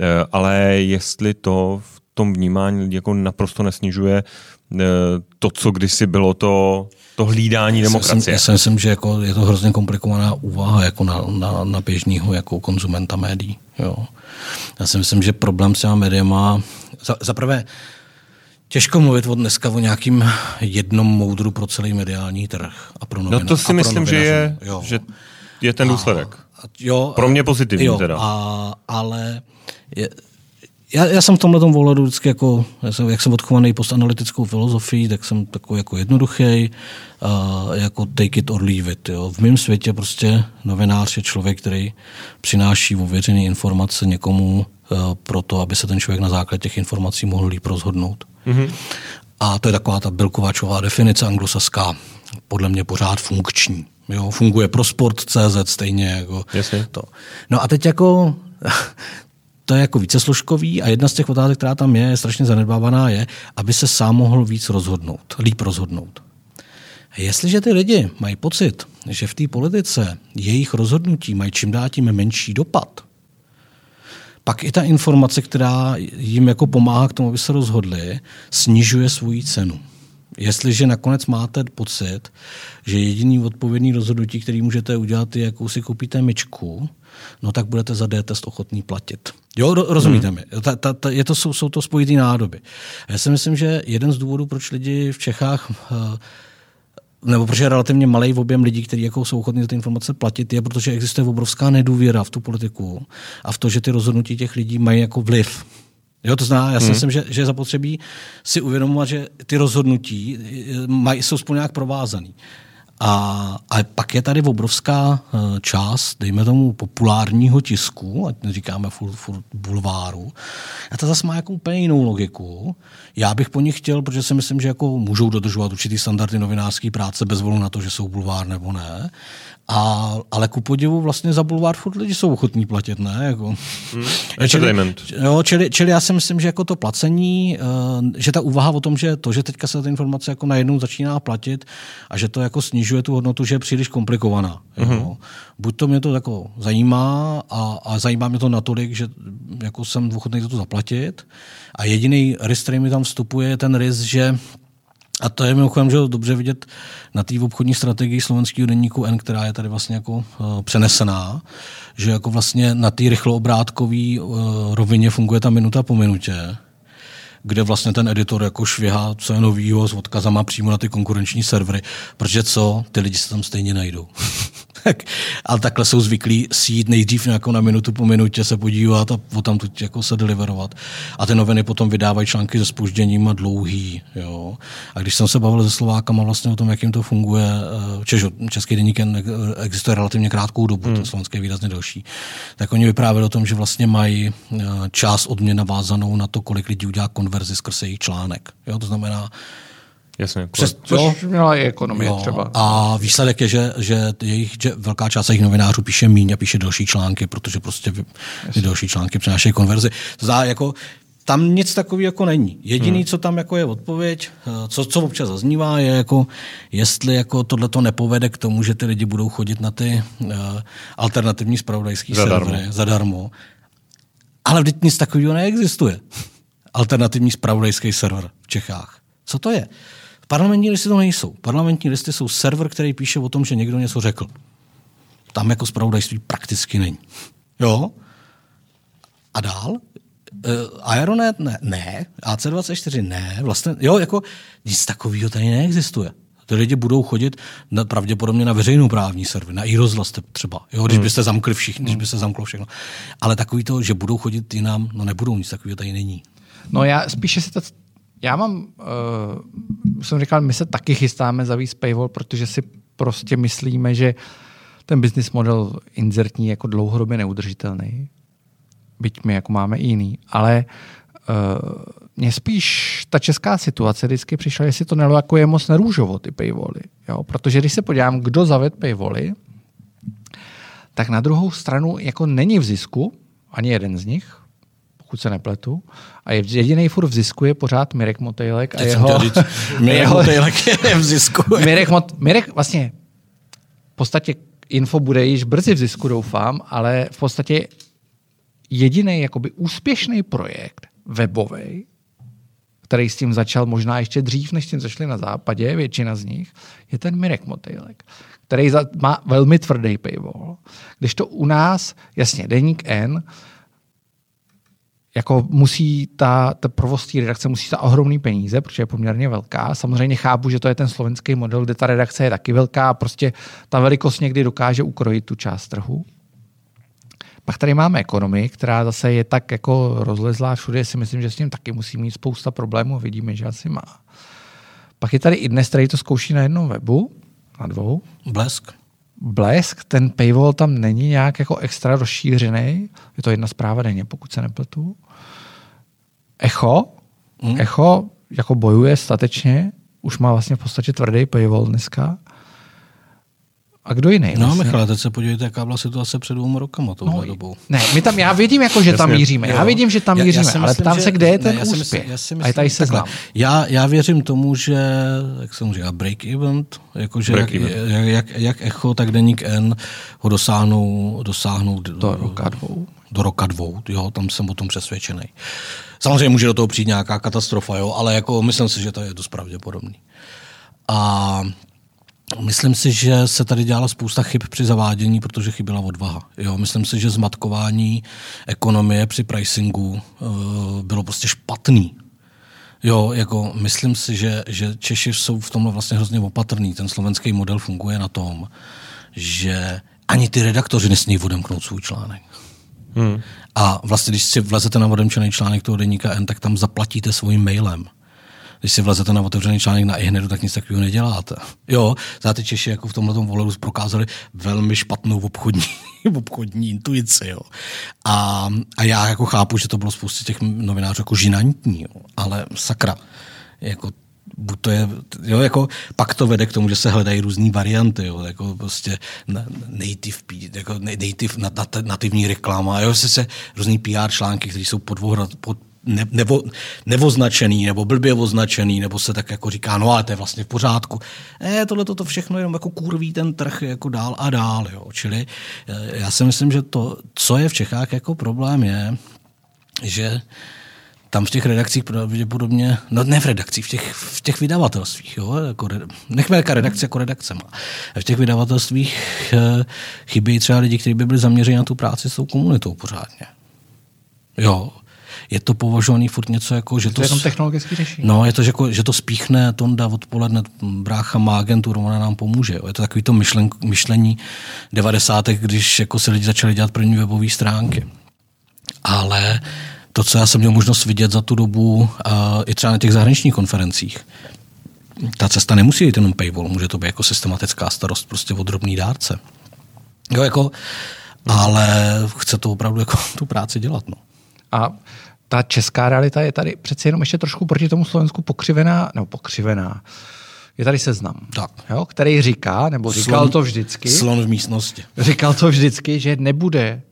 eh, ale jestli to v tom vnímání jako naprosto nesnižuje eh, to, co kdysi bylo to, to hlídání demokracie. Já si myslím, že jako je to hrozně komplikovaná úvaha jako na, na, na běžného jako konzumenta médií. Jo. Já si myslím, že problém s těma médiama, za, za prvé, Těžko mluvit od dneska o nějakým jednom moudru pro celý mediální trh a pro novina, No to si myslím, že je, jo. že je ten důsledek. A, jo, pro mě pozitivní jo, teda. A, ale je, já, já jsem v tomhle tom ohledu vždycky jako, já jsem, jak jsem odchovaný postanalytickou filozofií, tak jsem takový jako jednoduchý, uh, jako take it or leave it. Jo. V mém světě prostě novinář je člověk, který přináší ověřené informace někomu uh, pro to, aby se ten člověk na základě těch informací mohl líp rozhodnout. Mm-hmm. A to je taková ta Bilkovačová definice anglosaská, podle mě pořád funkční. Jo, funguje pro sport CZ stejně jako Jasně. to. No a teď jako *laughs* to je jako více složkový a jedna z těch otázek, která tam je, je strašně zanedbávaná, je, aby se sám mohl víc rozhodnout, líp rozhodnout. Jestliže ty lidi mají pocit, že v té politice jejich rozhodnutí mají čím dál tím menší dopad, pak i ta informace, která jim jako pomáhá k tomu, aby se rozhodli, snižuje svoji cenu. Jestliže nakonec máte pocit, že jediný odpovědný rozhodnutí, který můžete udělat, je, jakou si koupíte myčku, no tak budete za D-test ochotný platit. Jo, rozumíte hmm. mi? Ta, ta, ta, je to, jsou, jsou to spojitý nádoby. A já si myslím, že jeden z důvodů, proč lidi v Čechách uh, nebo protože je relativně malý objem lidí, kteří jako jsou ochotní za ty informace platit, je protože existuje obrovská nedůvěra v tu politiku a v to, že ty rozhodnutí těch lidí mají jako vliv. Jo, to znamená, já si hmm. myslím, že, že je zapotřebí si uvědomovat, že ty rozhodnutí eh, mají, jsou spolu nějak provázaný. A, a pak je tady obrovská eh, část, dejme tomu, populárního tisku, ať neříkáme furt, furt bulváru. A to zase má jako úplně jinou logiku. Já bych po nich chtěl, protože si myslím, že jako můžou dodržovat určitý standardy novinářské práce bez volu na to, že jsou bulvár nebo ne. A, ale ku podivu vlastně za bulvár furt lidi jsou ochotní platit, ne? Jako. Hmm. *laughs* Čili, jo, čili, čili, já si myslím, že jako to placení, uh, že ta úvaha o tom, že to, že teďka se ta informace jako najednou začíná platit a že to jako snižuje tu hodnotu, že je příliš komplikovaná. Hmm. Jo. Buď to mě to jako zajímá a, a zajímá mě to natolik, že jako jsem ochotný za to zaplatit a jediný risk, který mi tam vstupuje, je ten risk, že a to je mimochodem že dobře vidět na té obchodní strategii slovenského denníku N, která je tady vlastně jako uh, přenesená, že jako vlastně na té rychloobrátkový uh, rovině funguje ta minuta po minutě, kde vlastně ten editor jako švihá, co je novýho s odkazama přímo na ty konkurenční servery, protože co, ty lidi se tam stejně najdou. *laughs* ale takhle jsou zvyklí sít nejdřív jako na minutu po minutě se podívat a potom tu jako se deliverovat. A ty noviny potom vydávají články se spožděním a dlouhý. Jo. A když jsem se bavil se Slovákama vlastně o tom, jak jim to funguje, eh, Češ, Český deník existuje relativně krátkou dobu, hmm. to slovenské je výrazně delší, tak oni vyprávěli o tom, že vlastně mají eh, část odměn navázanou na to, kolik lidí udělá konverzi skrze jejich článek. Jo, to znamená, Jasně. Přes, což měla i ekonomie jo, třeba. A výsledek je, že, že, jejich, že velká část jejich novinářů píše míň a píše další články, protože prostě ty další články přinášejí konverzi. Zdá jako tam nic takového jako není. Jediný, hmm. co tam jako je odpověď, eh, co, co občas zaznívá, je jako, jestli jako tohle to nepovede k tomu, že ty lidi budou chodit na ty uh, alternativní spravodajské servery zadarmo. Ale vždyť nic takového neexistuje. Alternativní spravodajský server v Čechách. Co to je? Parlamentní listy to nejsou. Parlamentní listy jsou server, který píše o tom, že někdo něco řekl. Tam jako zpravodajství prakticky není. Jo? A dál? Uh, Aeronet ne, ne, AC24 ne, vlastně, jo, jako nic takového tady neexistuje. Ty lidi budou chodit na, pravděpodobně na veřejnou právní server, na iRozhlas třeba, jo, když hmm. byste zamkli všichni, když by se zamklo všechno. Ale takový to, že budou chodit jinam, no nebudou, nic takového tady není. No já spíše si to... Já mám, uh, jsem říkal, my se taky chystáme zavíc paywall, protože si prostě myslíme, že ten business model inzertní jako dlouhodobě neudržitelný. Byť my jako máme i jiný. Ale uh, mně spíš ta česká situace vždycky přišla, jestli to nelo jako moc nerůžovo, ty paywally. Jo? Protože když se podívám, kdo zaved paywally, tak na druhou stranu jako není v zisku, ani jeden z nich, pokud se nepletu. A je jediný furt v zisku je pořád Mirek Motejlek. A jeho, říct, *laughs* Mirek jeho, Motejlek je v zisku. *laughs* Mirek, Mot, Mirek vlastně v podstatě info bude již brzy v zisku, doufám, ale v podstatě jediný jakoby úspěšný projekt webový, který s tím začal možná ještě dřív, než tím začali na západě, většina z nich, je ten Mirek Motejlek, který má velmi tvrdý paywall. Když to u nás, jasně, Deník N, jako musí ta, ta provoz té redakce musí za ohromný peníze, protože je poměrně velká. Samozřejmě chápu, že to je ten slovenský model, kde ta redakce je taky velká a prostě ta velikost někdy dokáže ukrojit tu část trhu. Pak tady máme ekonomii, která zase je tak jako rozlezlá všude, si myslím, že s tím taky musí mít spousta problémů, vidíme, že asi má. Pak je tady i dnes, který to zkouší na jednom webu, na dvou. Blesk. Blesk, ten paywall tam není nějak jako extra rozšířený. Je to jedna zpráva denně, pokud se nepletu. Echo, hmm. Echo jako bojuje statečně, už má vlastně v podstatě tvrdý paywall dneska. A kdo jiný? No, vlastně? Michale, teď se podívejte, jaká byla situace před dvěma rokama touhle no, dobou. Ne, my tam, já vidím, jako, že tam míříme. Já vidím, že tam já, míříme, já myslím, ale ptám že, se, kde je ten ne, úspěch. Myslím, já si myslím, a je tady se znám. Já, já věřím tomu, že, jak se mu říká, break event, jakože jak, jak, jak, jak, Echo, tak Deník N ho dosáhnou, dosáhnou do roka dvou. Do roka dvou, jo, tam jsem o tom přesvědčený. Samozřejmě může do toho přijít nějaká katastrofa, jo, ale jako myslím si, že to je dost pravděpodobný. A Myslím si, že se tady dělala spousta chyb při zavádění, protože chyběla odvaha. Jo, myslím si, že zmatkování ekonomie při pricingu uh, bylo prostě špatný. Jo, jako myslím si, že, že Češi jsou v tomhle vlastně hrozně opatrný. Ten slovenský model funguje na tom, že ani ty redaktoři nesmí odemknout svůj článek. Hmm. A vlastně, když si vlezete na odemčený článek toho deníka N, tak tam zaplatíte svým mailem když si vlezete na otevřený článek na iHnedu, tak nic takového neděláte. *laughs* Jo, za ty Češi jako v tomhle voleru prokázali velmi špatnou obchodní, *laughs* obchodní intuici. Jo. A, a, já jako chápu, že to bylo spoustě těch novinářů jako žinantní, jo. ale sakra, jako buď to je, jo, jako, pak to vede k tomu, že se hledají různé varianty, jo, jako prostě native, jako native nativní reklama, jo, se, se různý PR články, které jsou pod, pod, ne, nebo, nevoznačený, nebo blbě označený, nebo se tak jako říká, no ale to je vlastně v pořádku. E, tohle to všechno jenom jako kurví ten trh jako dál a dál. Jo. Čili eh, já si myslím, že to, co je v Čechách jako problém je, že tam v těch redakcích pravděpodobně, no ne v redakcích, v těch, v těch vydavatelstvích, jo, jako, nechme jaká redakce jako redakce má. V těch vydavatelstvích e, chybí třeba lidi, kteří by byli zaměřeni na tu práci s tou komunitou pořádně. Jo, je to považovaný furt něco jako, že to... To technologický řešení. No, je to, že, jako, že to spíchne Tonda odpoledne, brácha má agenturu, ona nám pomůže. Jo. Je to takový to myšlen, myšlení 90. když jako si lidi začali dělat první webové stránky. Ale to, co já jsem měl možnost vidět za tu dobu, uh, i třeba na těch zahraničních konferencích, ta cesta nemusí být jenom paywall, může to být jako systematická starost prostě o drobný dárce. Jo, jako, ale chce to opravdu jako *laughs* tu práci dělat. No. A ta česká realita je tady přeci jenom ještě trošku proti tomu Slovensku pokřivená, nebo pokřivená. Je tady seznam, tak. Jo, který říká, nebo říkal slon, to vždycky. Slon v místnosti. Říkal to vždycky, že nebude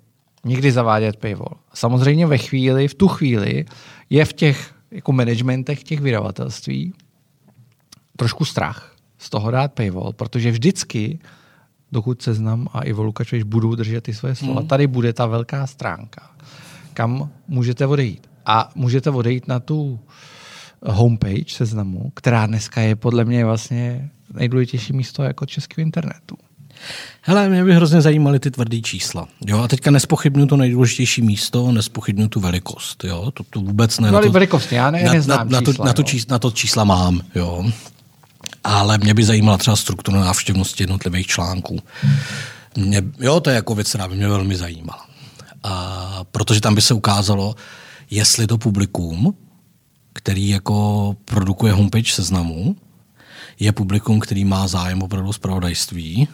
nikdy zavádět paywall. Samozřejmě ve chvíli, v tu chvíli je v těch jako managementech těch vydavatelství trošku strach z toho dát paywall, protože vždycky, dokud seznam a Ivo Lukačovič budou držet ty své slova, hmm. tady bude ta velká stránka kam můžete odejít. A můžete odejít na tu homepage seznamu, která dneska je podle mě vlastně nejdůležitější místo jako českého internetu. Hele, mě by hrozně zajímaly ty tvrdé čísla. Jo, a teďka nespochybnu to nejdůležitější místo, nespochybnu tu velikost. Jo, to, to vůbec ne. No, to, velikost, já ne, na, neznám na, čísla, na, to, na, to čísla, na to čísla mám, jo. Ale mě by zajímala třeba struktura návštěvnosti jednotlivých článků. Mě, jo, to je jako věc, která by mě velmi zajímala. A protože tam by se ukázalo, jestli to publikum který jako produkuje homepage seznamu, je publikum, který má zájem opravdu z pravodajství,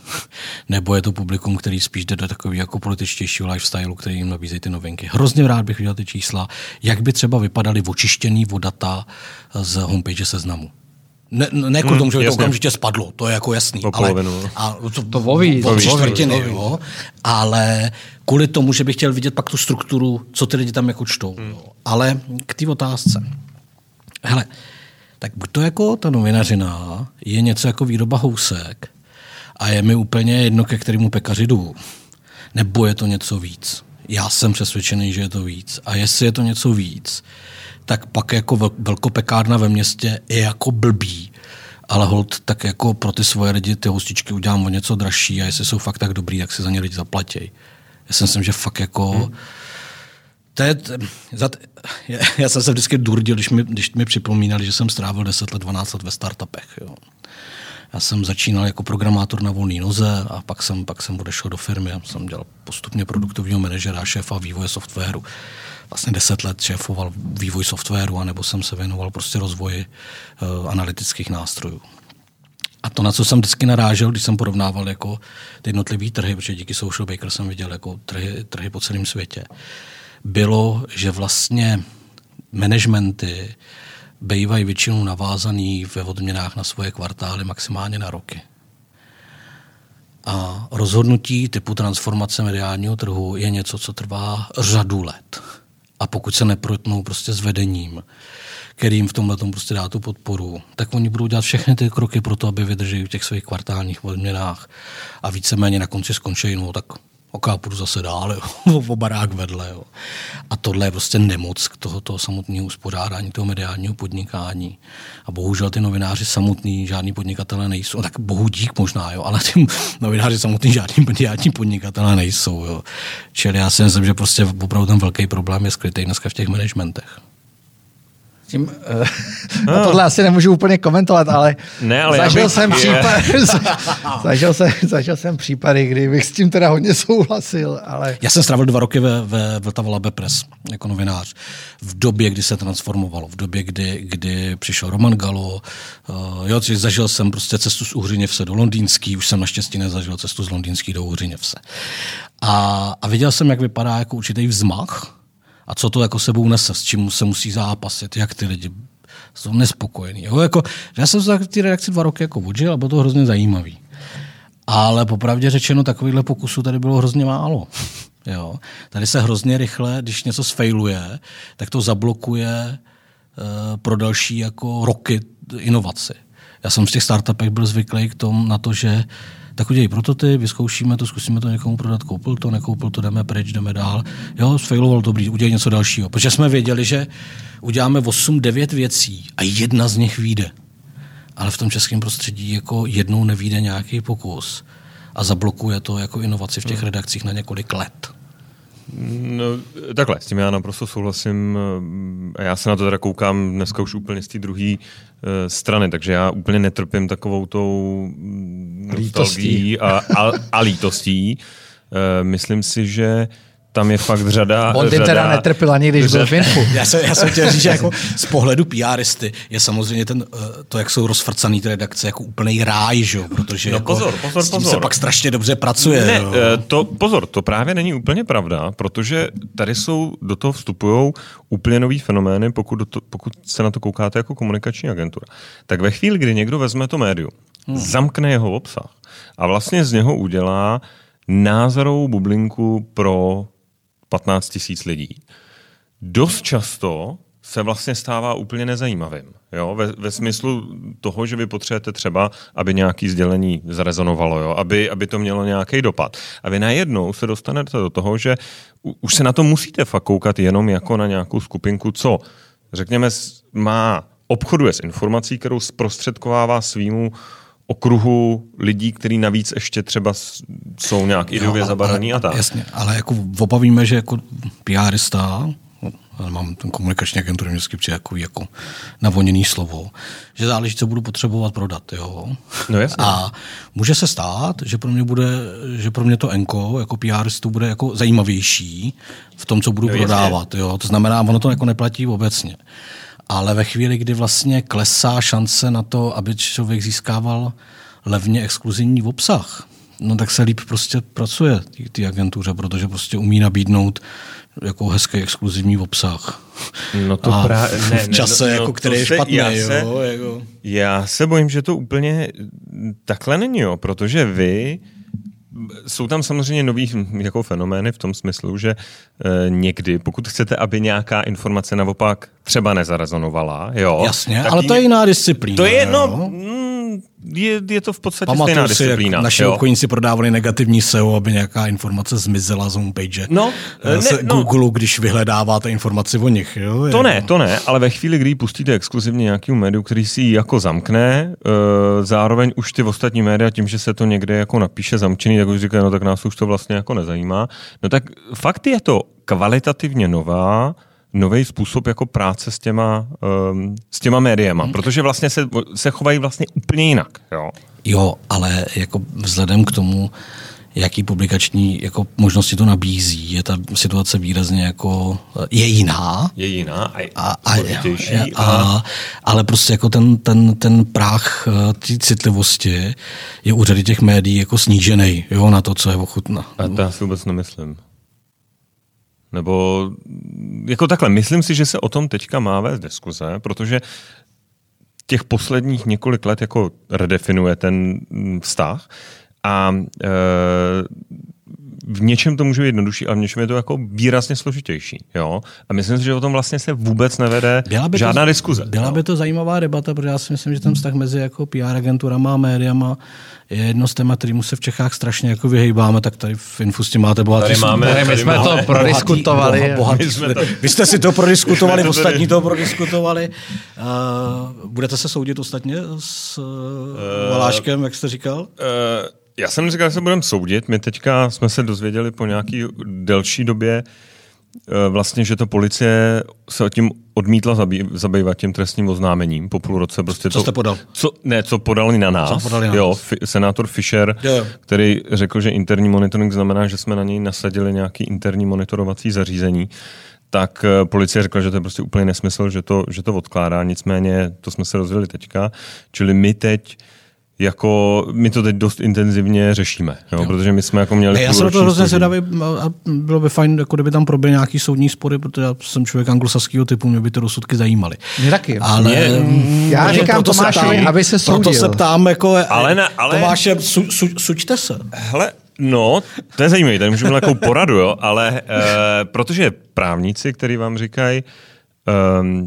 nebo je to publikum, který spíš jde do takového jako političtějšího lifestyle, který jim nabízejí ty novinky. Hrozně rád bych viděl ty čísla, jak by třeba vypadaly očištěný vodata z homepage seznamu. Ne, ne kvůli tomu, že by to okamžitě spadlo, to je jako jasný. O polovinu. ale, a to, to voví, o čtvrtiny, jo. Ale kvůli tomu, že bych chtěl vidět pak tu strukturu, co ty lidi tam jako čtou. Hmm. Ale k té otázce. Hele, tak buď to jako ta novinařina je něco jako výroba housek a je mi úplně jedno, ke kterému pekaři jdu, nebo je to něco víc. Já jsem přesvědčený, že je to víc. A jestli je to něco víc, tak pak jako velkopekárna ve městě je jako blbý, ale hold tak jako pro ty svoje lidi ty hostičky udělám o něco dražší a jestli jsou fakt tak dobrý, tak si za ně lidi zaplatí. Já si myslím, že fakt jako... Hmm. To je, za, já, jsem se vždycky durdil, když mi, když mi připomínali, že jsem strávil 10 let, 12 let ve startupech. Jo. Já jsem začínal jako programátor na volné noze a pak jsem, pak jsem odešel do firmy. Já jsem dělal postupně produktovního manažera, šéfa vývoje softwaru vlastně deset let šéfoval vývoj softwaru, anebo jsem se věnoval prostě rozvoji uh, analytických nástrojů. A to, na co jsem vždycky narážel, když jsem porovnával jako ty jednotlivé trhy, protože díky Social Baker jsem viděl jako trhy, trhy po celém světě, bylo, že vlastně managementy bývají většinou navázaný ve odměnách na svoje kvartály maximálně na roky. A rozhodnutí typu transformace mediálního trhu je něco, co trvá řadu let a pokud se neprotnou prostě s vedením, kterým v tomhle prostě dá tu podporu, tak oni budou dělat všechny ty kroky pro to, aby vydrželi v těch svých kvartálních odměnách a víceméně na konci skončí, no tak ok, půjdu zase dál, jo, *laughs* o barák vedle. Jo. A tohle je prostě nemoc k tohoto samotného uspořádání, toho mediálního podnikání. A bohužel ty novináři samotní, žádní podnikatelé nejsou. Tak bohu dík možná, jo, ale ty *laughs* novináři samotní žádní mediální podnikatelé nejsou. Jo. Čili já si myslím, že prostě opravdu ten velký problém je skrytý dneska v těch managementech tím, uh, *laughs* no. tohle asi nemůžu úplně komentovat, ale, ne, ale zažil, bych, jsem případ, *laughs* *laughs* zažil, jsem, zažil jsem případy, kdy bych s tím teda hodně souhlasil. Ale... Já jsem strávil dva roky ve, ve Vltava Labe Press jako novinář. V době, kdy se transformovalo, v době, kdy, kdy přišel Roman Galo. Uh, jo, zažil jsem prostě cestu z Uhřiněvse do Londýnský, už jsem naštěstí nezažil cestu z Londýnský do Uhřiněvse. A, a viděl jsem, jak vypadá jako určitý vzmach a co to jako sebou nese, s čím se musí zápasit, jak ty lidi jsou nespokojení. Jako, já jsem se ty redakci dva roky jako vodžil a bylo to hrozně zajímavý. Ale popravdě řečeno, takovýhle pokusů tady bylo hrozně málo. *laughs* Jo. Tady se hrozně rychle, když něco sfailuje, tak to zablokuje uh, pro další jako roky inovaci. Já jsem v těch startupech byl zvyklý k tomu na to, že tak udělej prototyp, vyzkoušíme to, zkusíme to někomu prodat, koupil to, nekoupil to, jdeme pryč, jdeme dál. Jo, sfailoval dobrý, udělej něco dalšího. Protože jsme věděli, že uděláme 8-9 věcí a jedna z nich vyjde. Ale v tom českém prostředí jako jednou nevíde nějaký pokus a zablokuje to jako inovaci v těch hmm. redakcích na několik let. No, takhle, s tím já naprosto souhlasím. A já se na to teda koukám dneska už úplně z té druhé uh, strany, takže já úplně netrpím takovou tou nostalgií a, a, a lítostí. Uh, myslím si, že uh, tam je fakt řada... On řada, teda netrpěl ani, když řada, byl v *laughs* já, jsem, já jsem chtěl říct, že *laughs* jako z pohledu PRisty je samozřejmě ten, eh, to, jak jsou rozfrcaný ty redakce, jako úplný ráj, že? protože no, jako pozor, pozor, s tím pozor. se pak strašně dobře pracuje. Ne, jo. Eh, to, pozor, to právě není úplně pravda, protože tady jsou, do toho vstupují úplně nový fenomény, pokud, to, pokud se na to koukáte jako komunikační agentura. Tak ve chvíli, kdy někdo vezme to médium, hmm. zamkne jeho obsah a vlastně z něho udělá názorovou bublinku pro 15 tisíc lidí. Dost často se vlastně stává úplně nezajímavým. Jo? Ve, ve smyslu toho, že vy potřebujete třeba, aby nějaké sdělení zarezonovalo, jo? Aby, aby to mělo nějaký dopad. A vy najednou se dostanete do toho, že u, už se na to musíte fakt koukat jenom jako na nějakou skupinku, co, řekněme, má obchoduje s informací, kterou zprostředkovává svýmu okruhu lidí, který navíc ještě třeba jsou nějak ideově zabaraný a tak. Jasně, ale jako obavíme, že jako PRista, ale mám ten komunikační agenturu vždycky přijde jako, jako navoněný slovo, že záleží, co budu potřebovat prodat. Jo? No jasně. A může se stát, že pro mě, bude, že pro mě to enko jako PRistu bude jako zajímavější v tom, co budu no, prodávat. Jo? To znamená, ono to jako neplatí obecně. Ale ve chvíli, kdy vlastně klesá šance na to, aby člověk získával levně exkluzivní obsah, no tak se líp prostě pracuje ty agentuře, protože prostě umí nabídnout jako hezký exkluzivní obsah. No to A právě, ne, *laughs* v čase, no, jako, no, který je se- špatný. já se- jo, jako. Já se bojím, že to úplně takhle není, jo, protože vy jsou tam samozřejmě nový jako fenomény v tom smyslu, že e, někdy, pokud chcete, aby nějaká informace naopak třeba nezarezonovala, jo, Jasně, ale to je jiná disciplína. To je, no, jo. Je, je to v podstatě Pamatuju stejná si, jak disciplína. naši jo. obchodníci prodávali negativní SEO, aby nějaká informace zmizela z homepage. No, Eh, ne, se no. Google, když vyhledáváte informaci o nich. Jo? To ne, to ne, ale ve chvíli, kdy pustíte exkluzivně nějakému médiu, který si ji jako zamkne, e, zároveň už ty ostatní média tím, že se to někde jako napíše zamčený, tak už říkají, no tak nás už to vlastně jako nezajímá. No tak fakt je to kvalitativně nová, nový způsob jako práce s těma, um, s těma médiema, protože vlastně se, se chovají vlastně úplně jinak. Jo? Jo, ale jako vzhledem k tomu, jaký publikační jako možnosti to nabízí, je ta situace výrazně jako je jiná. Je jiná a, A, a, a, a, ale prostě jako ten, ten, ten práh eh, té citlivosti je u řady těch médií jako snížený jo, na to, co je ochutná. A to já si vůbec nemyslím. Nebo jako takhle, myslím si, že se o tom teďka má vést diskuze, protože těch posledních několik let jako redefinuje ten mm, vztah a e, v něčem to může být jednodušší, ale v něčem je to jako výrazně složitější. Jo? A myslím si, že o tom vlastně se vůbec nevede Byla by žádná to, diskuze. Byla jo? by to zajímavá debata, protože já si myslím, že ten vztah mezi jako PR agenturama a médiama je jedno z témat, kterýmu se v Čechách strašně jako vyhýbáme, tak tady v Infu s tím máte bohatý Tady máme- Ne, my tady jsme to prodiskutovali. Bohatý, bohatý, My jsme to- vy jste si to prodiskutovali, *laughs* tady- ostatní to prodiskutovali. Uh, budete se soudit ostatně s uh, Valáškem, jak jste říkal? Eh, já jsem říkal, že se budeme soudit. My teďka jsme se dozvěděli po nějaký delší době, eh, vlastně, že to policie se tím odmítla zabý, zabývat tím trestním oznámením po půl roce. Prostě Co to, jste podal? Co, ne, co podali na nás. Co podali na jo, nás? fi, senátor Fischer, Jo, jo. který řekl, že interní monitoring znamená, že jsme na něj nasadili nějaký interní monitorovací zařízení tak eh, policie řekla, že to je prostě úplně nesmysl, že to, že to odkládá, nicméně to jsme se dozvěděli teďka, čili my teď jako, my to teď dost intenzivně řešíme, jo, jo. protože my jsme jako měli Já jsem na to hrozně zvědavý a bylo by fajn, jako kdyby tam proběhly nějaký soudní spory, protože já jsem člověk anglosaského typu, mě by ty rozsudky zajímaly. Mě taky. Ale Mě- Já proto- říkám proto se Tomášovi, ptám- aby se Proto soudil. se ptám, jako, Ale ne- ale- Tomáše, su, su, suďte se. Hele, no, to je zajímavé, tady můžeme nějakou poradu, jo, ale e, protože právníci, kteří vám říkají, um,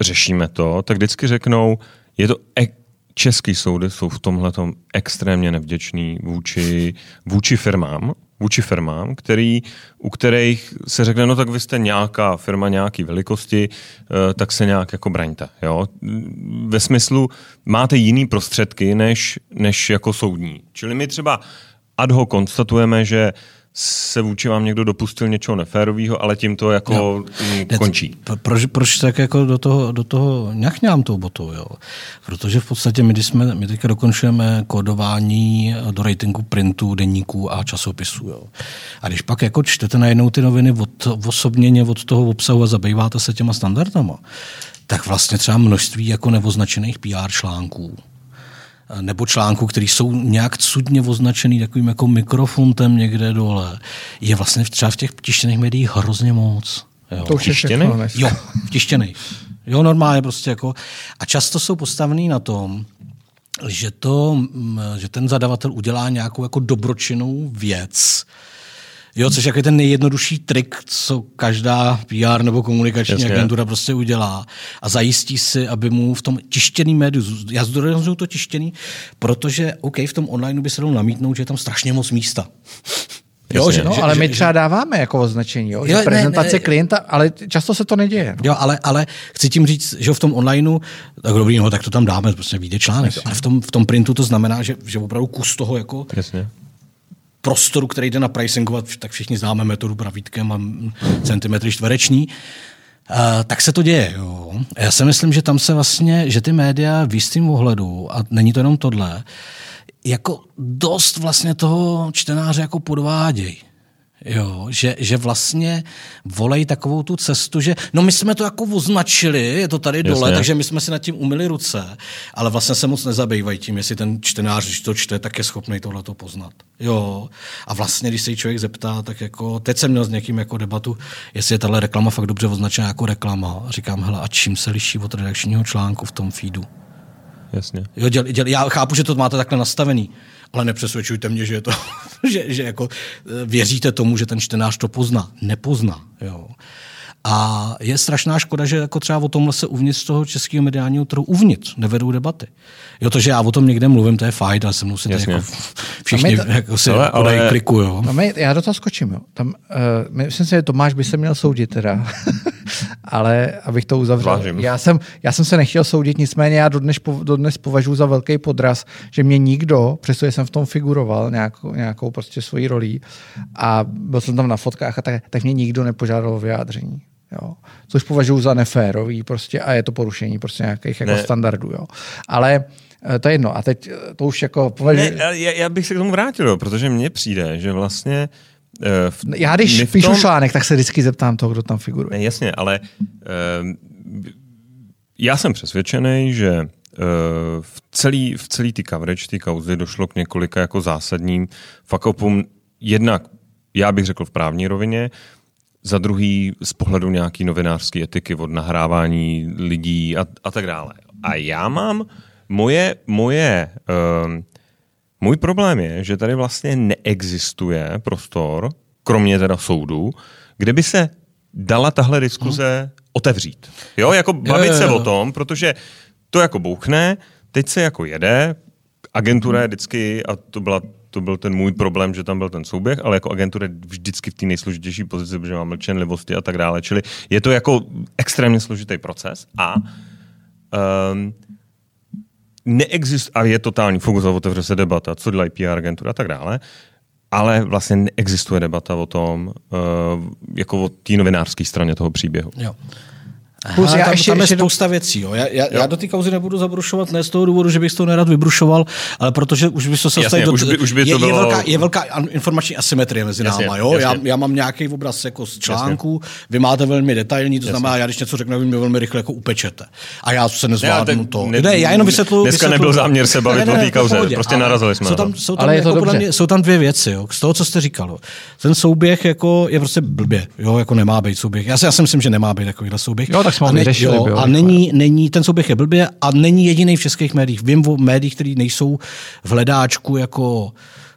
řešíme to, tak vždycky řeknou, je to e- český soudy jsou v tomhle extrémně nevděční vůči, vůči firmám, vůči firmám, který, u kterých se řekne, no tak vy jste nějaká firma nějaký velikosti, eh, tak se nějak jako braňte. Jo? Ve smyslu, máte jiný prostředky než, než jako soudní. Čili my třeba ad hoc konstatujeme, že se vůči vám někdo dopustil něčeho neférového, ale tím to jako no. končí. Pro- Proč, proč tak jako do toho, do toho ňachňám tou botou, jo? Protože v podstatě my, když jsme, my teďka dokončujeme kódování do ratingu printů, denníků a časopisů, jo? A když pak jako čtete najednou ty noviny od, osobněně od toho obsahu a zabýváte se těma standardama, tak vlastně třeba množství jako neoznačených PR článků, nebo článků, které jsou nějak cudně označený takovým jako mikrofontem někde dole, je vlastně třeba v těch tištěných médiích hrozně moc. Jo. To už Tištěný? Jo, v tištěných. Jo, normálně prostě jako. A často jsou postavený na tom, že, to, mm, že ten zadavatel udělá nějakou jako dobročinnou věc, Jo, což je jako ten nejjednodušší trik, co každá PR nebo komunikační Jasně. Agentura prostě udělá a zajistí si, aby mu v tom tištěném médiu, já zdůraznuju to tištěný, protože OK, v tom online by se dalo namítnout, že je tam strašně moc místa. Jo, Jasně. No, ale my třeba dáváme jako označení, jo? Že Jo, ne, prezentace ne. klienta, ale často se to neděje. No. Jo, ale, ale chci tím říct, že v tom onlineu, tak dobrý, no, tak to tam dáme, prostě vyjde článek. Ale v tom, v tom printu to znamená, že, že opravdu kus toho jako Jasně. Prostoru, který jde napricingovat, tak všichni známe metodu pravítkem a centimetry čtvereční, Uh, tak se to děje. Jo. Já si myslím, že tam se vlastně, že ty média v jistým ohledu, a není to jenom tohle, jako dost vlastně toho čtenáře jako podvádějí. Jo, že, že vlastně volej takovou tu cestu, že no my jsme to jako označili, je to tady dole, Jasně. takže my jsme si nad tím umili ruce, ale vlastně se moc nezabývají tím, jestli ten čtenář, když to čte, tak je schopný tohle to poznat. Jo. A vlastně, když se jí člověk zeptá, tak jako, teď jsem měl s někým jako debatu, jestli je tahle reklama fakt dobře označená jako reklama. A říkám, hele, a čím se liší od redakčního článku v tom feedu? Jasně. Jo, děl, děl, já chápu, že to máte takhle nastavený, ale nepřesvědčujte mě, že, je to, *laughs* že, že jako eh, věříte tomu, že ten čtenář to pozná. Nepozná. Jo. A je strašná škoda, že jako třeba o tomhle se uvnitř toho českého mediálního trhu uvnitř nevedou debaty. Jo, to, že já o tom někde mluvím, to je fajn, ale se mnou Jasně. jako všichni Tam je to- jako si Ale- ale, kliku, jo. No, my, já do toho skočím. Jo. Tam, uh, myslím si, že Tomáš by se měl soudit teda. *laughs* Ale abych to uzavřel. Zvážím. Já jsem, já jsem se nechtěl soudit, nicméně já dodnes, po- dodnes považuji za velký podraz, že mě nikdo, přestože jsem v tom figuroval nějakou, nějakou prostě svojí rolí a byl jsem tam na fotkách a tak, tak mě nikdo nepožádal o vyjádření. Jo. Což považuji za neférový prostě a je to porušení prostě nějakých jako Ne. standardů. Jo. Ale eh, to je jedno. A teď eh, to už jako považuji... Ne, já, já bych se k tomu vrátil, protože mně přijde, že vlastně... eh, V, Já když v píšu tom- článek, tak se vždycky zeptám toho, kdo tam figuruje. Ne, jasně, ale um, já jsem přesvědčený, že uh, v celý, v celý ty coverage, ty kauzy došlo k několika jako zásadním fakopům. Jednak, já bych řekl v právní rovině, za druhý z pohledu nějaký novinářské etiky od nahrávání lidí a, a tak dále. A já mám moje, moje um, můj problém je, že tady vlastně neexistuje prostor, kromě teda soudu, kde by se dala tahle diskuze otevřít. Jo, jako bavit jo, se jo. o tom, protože to jako bouchne, teď se jako jede, agentura je vždycky, a to, byla, to byl ten můj problém, že tam byl ten souběh, ale jako agentura vždycky v té nejsložitější pozici, protože má mlčenlivosti a tak dále. Čili je to jako extrémně složitý proces a um, neexistuje, a je totální fokus a otevře se debata, co dělají PR agentura a tak dále, ale vlastně neexistuje debata o tom, uh, jako o té novinářské straně toho příběhu. Jo. Plus Aha, já tam, ještě- tam je ještě do- spousta věcí. Jo. Já, já, já do té kauzy nebudu zabrušovat ne z toho důvodu, že bych toho nerad vybrušoval, ale protože už by se Jasně, dostali do... už by- už by to je, je, bylo- velká, je velká informační asymetrie mezi Jasně, náma. Jo? Já, jasně. já, mám nějaký obraz jako z článku, vy máte velmi detailní, to Jasně. znamená, já když něco řeknu, vy mě velmi rychle jako upečete. A já se nezvládnu Ne, to. ne- Ne, já jenom vysvětluji. dneska nebyl záměr se bavit o té kauze, prostě narazili jsme Jsou na tam, to. jsou tam, Ale je to jako podle dobře. mě, jsou tam dvě věci. Jo. Z toho, co jste říkal. Jo. Ten souběh jako je prostě blbě. Jo, jako nemá být souběh. Já si, já si myslím, že nemá být takovýhle souběh. Jo, tak jsme ho vyřešili, jo, A není, není, ten souběh je blbě a není jediný v českých médiích. Vím o médiích, které nejsou v hledáčku jako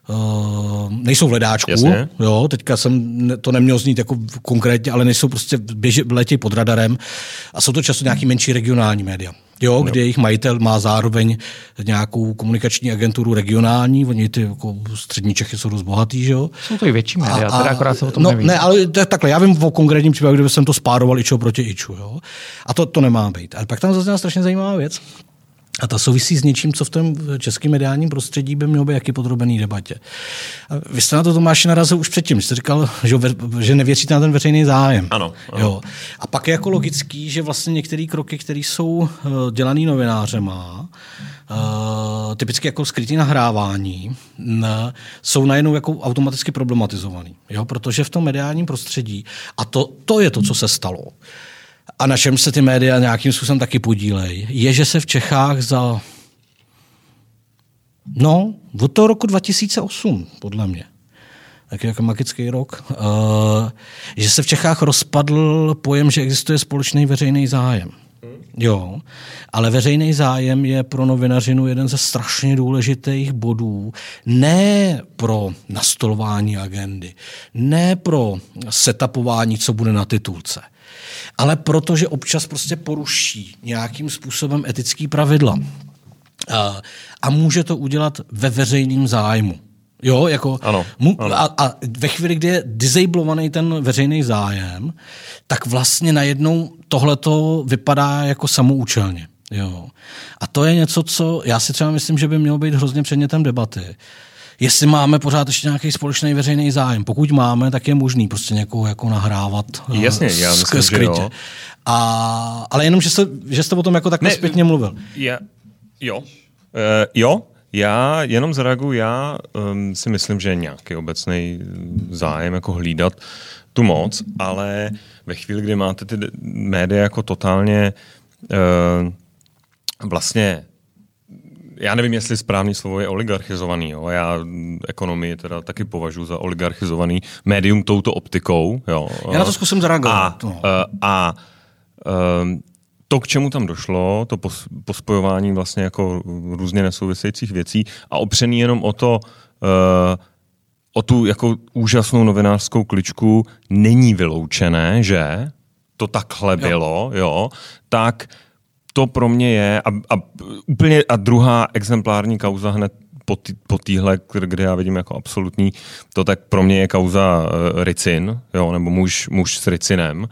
Uh, nejsou v ledáčku, Jasně. jo, teďka jsem to neměl znít jako konkrétně, ale nejsou prostě běži, letí pod radarem a jsou to často nějaký menší regionální média. Jo, kde jejich majitel má zároveň nějakou komunikační agenturu regionální, oni ty jako střední Čechy jsou dost bohatý, že jo. Jsou to i větší média, teda akorát se o tom no, neví. Ne, ale to je takhle, já vím o konkrétním případu, kde jsem to spároval ičo proti iču, jo. A to, to nemá být. Ale pak tam zazněla strašně zajímavá věc. A ta souvisí s něčím, co v tom českém mediálním prostředí by mělo být jaký podrobený debatě. A vy jste na to Tomáš narazil už předtím, jste říkal, že, že nevěříte na ten veřejný zájem. Ano, ano. Jo. A pak je jako logický, že vlastně některé kroky, které jsou eh, dělané novinářema, uh, typicky jako skrytý nahrávání, n, jsou najednou jako automaticky problematizovaný. Jo? Protože v tom mediálním prostředí, a to, to je to, co se stalo, a na čem se ty média nějakým způsobem taky podílejí, je, že se v Čechách za No, od toho roku 2008, podle mě. Tak jako magický rok. Uh, že se v Čechách rozpadl pojem, že existuje společný veřejný zájem. Jo, ale veřejný zájem je pro novinařinu jeden ze strašně důležitých bodů. Ne pro nastolování agendy, ne pro setupování, co bude na titulce, ale protože občas prostě poruší nějakým způsobem etický pravidla. A, a může to udělat ve veřejném zájmu. Jo, jako Ano, mu, ano. A, a ve chvíli, kdy je disablovaný ten veřejný zájem, tak vlastně najednou tohleto vypadá jako samoučelně. Jo. A to je něco, co já si třeba myslím, že by mělo být hrozně předmětem debaty. Jestli máme pořád ještě nějaký společný veřejný zájem. Pokud máme, tak je možný prostě někoho jako nahrávat eh, Jasně, já myslím, že skrytě. jo. A, ale jenom, že jste, že jste o tom jako takhle Ne, zpětně mluvil. Já, jo. Uh, jo, já jenom zareaguju, já um, si myslím, že je nějaký obecný zájem jako hlídat tu moc, ale ve chvíli, kdy máte ty média jako totálně uh, vlastně já nevím, jestli správný slovo je oligarchizovaný. Jo. Já ekonomii teda taky považuji za oligarchizovaný médium touto optikou. Jo. Já na to zkusím zareagovat. A, no. a, a um, to, k čemu tam došlo, to pospojování vlastně jako různě nesouvisejících věcí a opřený jenom o to, uh, o tu jako úžasnou novinářskou kličku není vyloučené, že to takhle bylo, jo, jo tak to pro mě je a, a úplně a druhá exemplární kauza hned po, tý, po týhle, kde já vidím jako absolutní, to tak pro mě je kauza uh, Ricin, jo, nebo muž, muž s Ricinem, uh,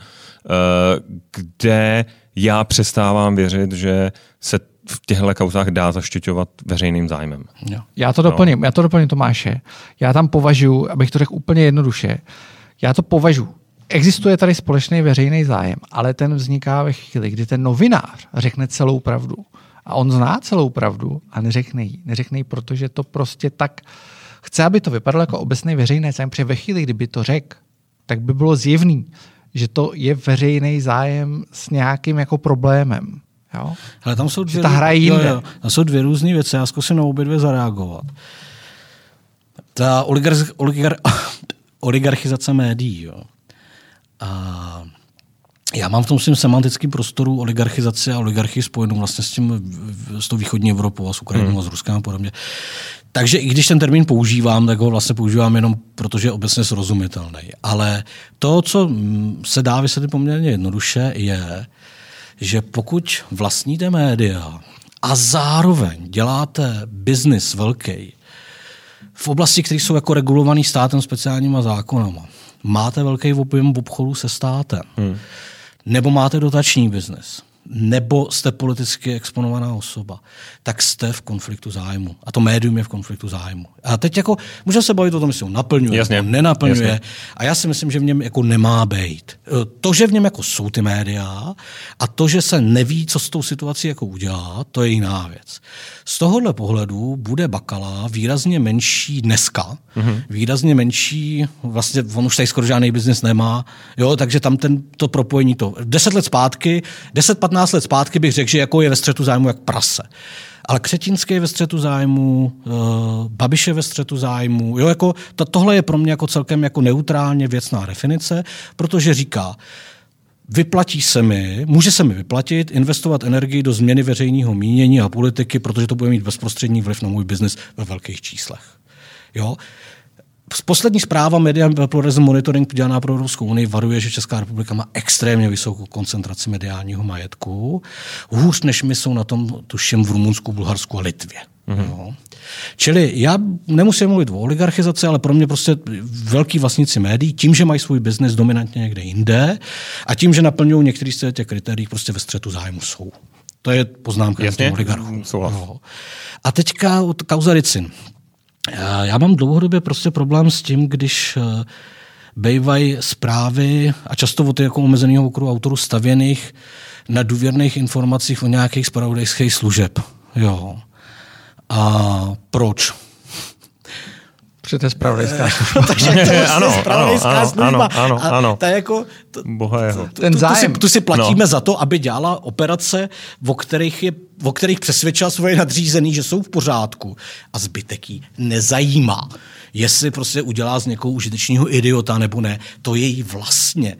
kde já přestávám věřit, že se v těchto kauzách dá zaštiťovat veřejným zájmem. Jo. Já to doplním, no. já to doplním Tomáše. Já tam považuji, abych to řekl úplně jednoduše, já to považuji. Existuje tady společný veřejný zájem, ale ten vzniká ve chvíli, kdy ten novinář řekne celou pravdu. A on zná celou pravdu a neřekne ji. Neřekne ji, protože to prostě tak chce, aby to vypadalo jako obecný veřejný zájem, protože ve chvíli, kdyby to řekl, tak by bylo zjevný, že to je veřejný zájem s nějakým jako problémem. Jo? Ale tam jsou dvě, ta hra jo, jo, tam jsou dvě různé věci, já zkusím na obě dvě zareagovat. Ta oligar, oligar, *laughs* oligarchizace médií. Jo. A já mám v tom svém semantickém prostoru oligarchizaci a oligarchii spojenou vlastně s, tím, s tou východní Evropou a s Ukrajinou hmm. a s Ruskem a podobně. Takže i když ten termín používám, tak ho vlastně používám jenom protože je obecně srozumitelný. Ale to, co se dá vysvětlit poměrně jednoduše, je, že pokud vlastníte média a zároveň děláte biznis velký v oblasti, které jsou jako regulovaný státem speciálníma zákonama, máte velký objem obchodu se státem, hmm. nebo máte dotační biznis, nebo jste politicky exponovaná osoba, tak jste v konfliktu zájmu. A to médium je v konfliktu zájmu. A teď jako, můžeme se bavit o tom, jestli ho naplňuje, Jasně. nebo nenaplňuje. Jasně. A já si myslím, že v něm jako nemá být. E, to, že v něm jako jsou ty média a to, že se neví, co s tou situací jako udělá, to je jiná věc. Z tohohle pohledu bude Bakala výrazně menší dneska, mm-hmm. výrazně menší, vlastně on už tady skoro žádný biznis nemá, jo, takže tam ten, to propojení to. Deset let zpátky, 10-15 let zpátky bych řekl, že jako je ve střetu zájmu jak prase. Ale Křetínský je ve střetu zájmu, uh, Babiš je ve střetu zájmu. Jo, jako, to, tohle je pro mě jako celkem jako neutrálně věcná definice, protože říká, vyplatí se mi, může se mi vyplatit investovat energii do změny veřejného mínění a politiky, protože to bude mít bezprostřední vliv na můj biznis ve velkých číslech. Jo? Poslední zpráva Media Pluralism Monitoring dělaná pro Evropskou unii varuje, že Česká republika má extrémně vysokou koncentraci mediálního majetku. Hůř než my jsou na tom, tuším, v Rumunsku, Bulharsku a Litvě. Mm-hmm. Jo. Čili já nemusím mluvit o oligarchizaci, ale pro mě prostě velký vlastníci médií, tím, že mají svůj biznis dominantně někde jinde a tím, že naplňují některý z těch kritérií, prostě ve střetu zájmu jsou. To je poznámka Jasně, oligarchů. No. A teďka kauza Ricin. Já mám dlouhodobě prostě problém s tím, když eh, bývají zprávy a často od jako omezeného okruhu autorů stavěných na důvěrných informacích o nějakých spravodajských služeb. Jo. A proč? Protože to je spravodajská služba. *laughs* Takže to je *laughs* ano, spravodajská ano, služba. Ano, ano, ano. To je jako, to, Boha jeho. Ten zájem. Tu, si, tu si platíme no. za to, aby dělala operace, o kterých, je, o kterých přesvědčila svoje nadřízený, že jsou v pořádku. A zbytek jí nezajímá. Jestli prostě udělá z někoho užitečného idiota nebo ne, to je jí vlastně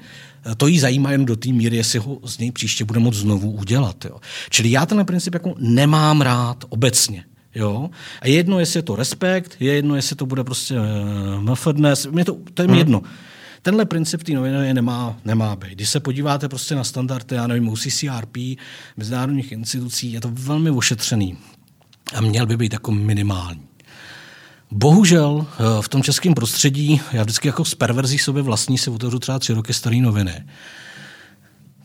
to jí zajímá jen do té míry, jestli ho z něj příště bude moct znovu udělat. Jo. Čili já ten princip jako nemám rád obecně. Jo? A je jedno, jestli je to respekt, je jedno, jestli to bude prostě uh, mfdnes, mě to, to je hmm. jedno. Tenhle princip té noviny nemá, nemá být. Když se podíváte prostě na standardy, já nevím, UCCRP, mezinárodních institucí, je to velmi ošetřený a měl by být jako minimální. Bohužel eh, v tom českém prostředí, já vždycky jako z perverzí sobě vlastní si otevřu třeba tři roky staré noviny,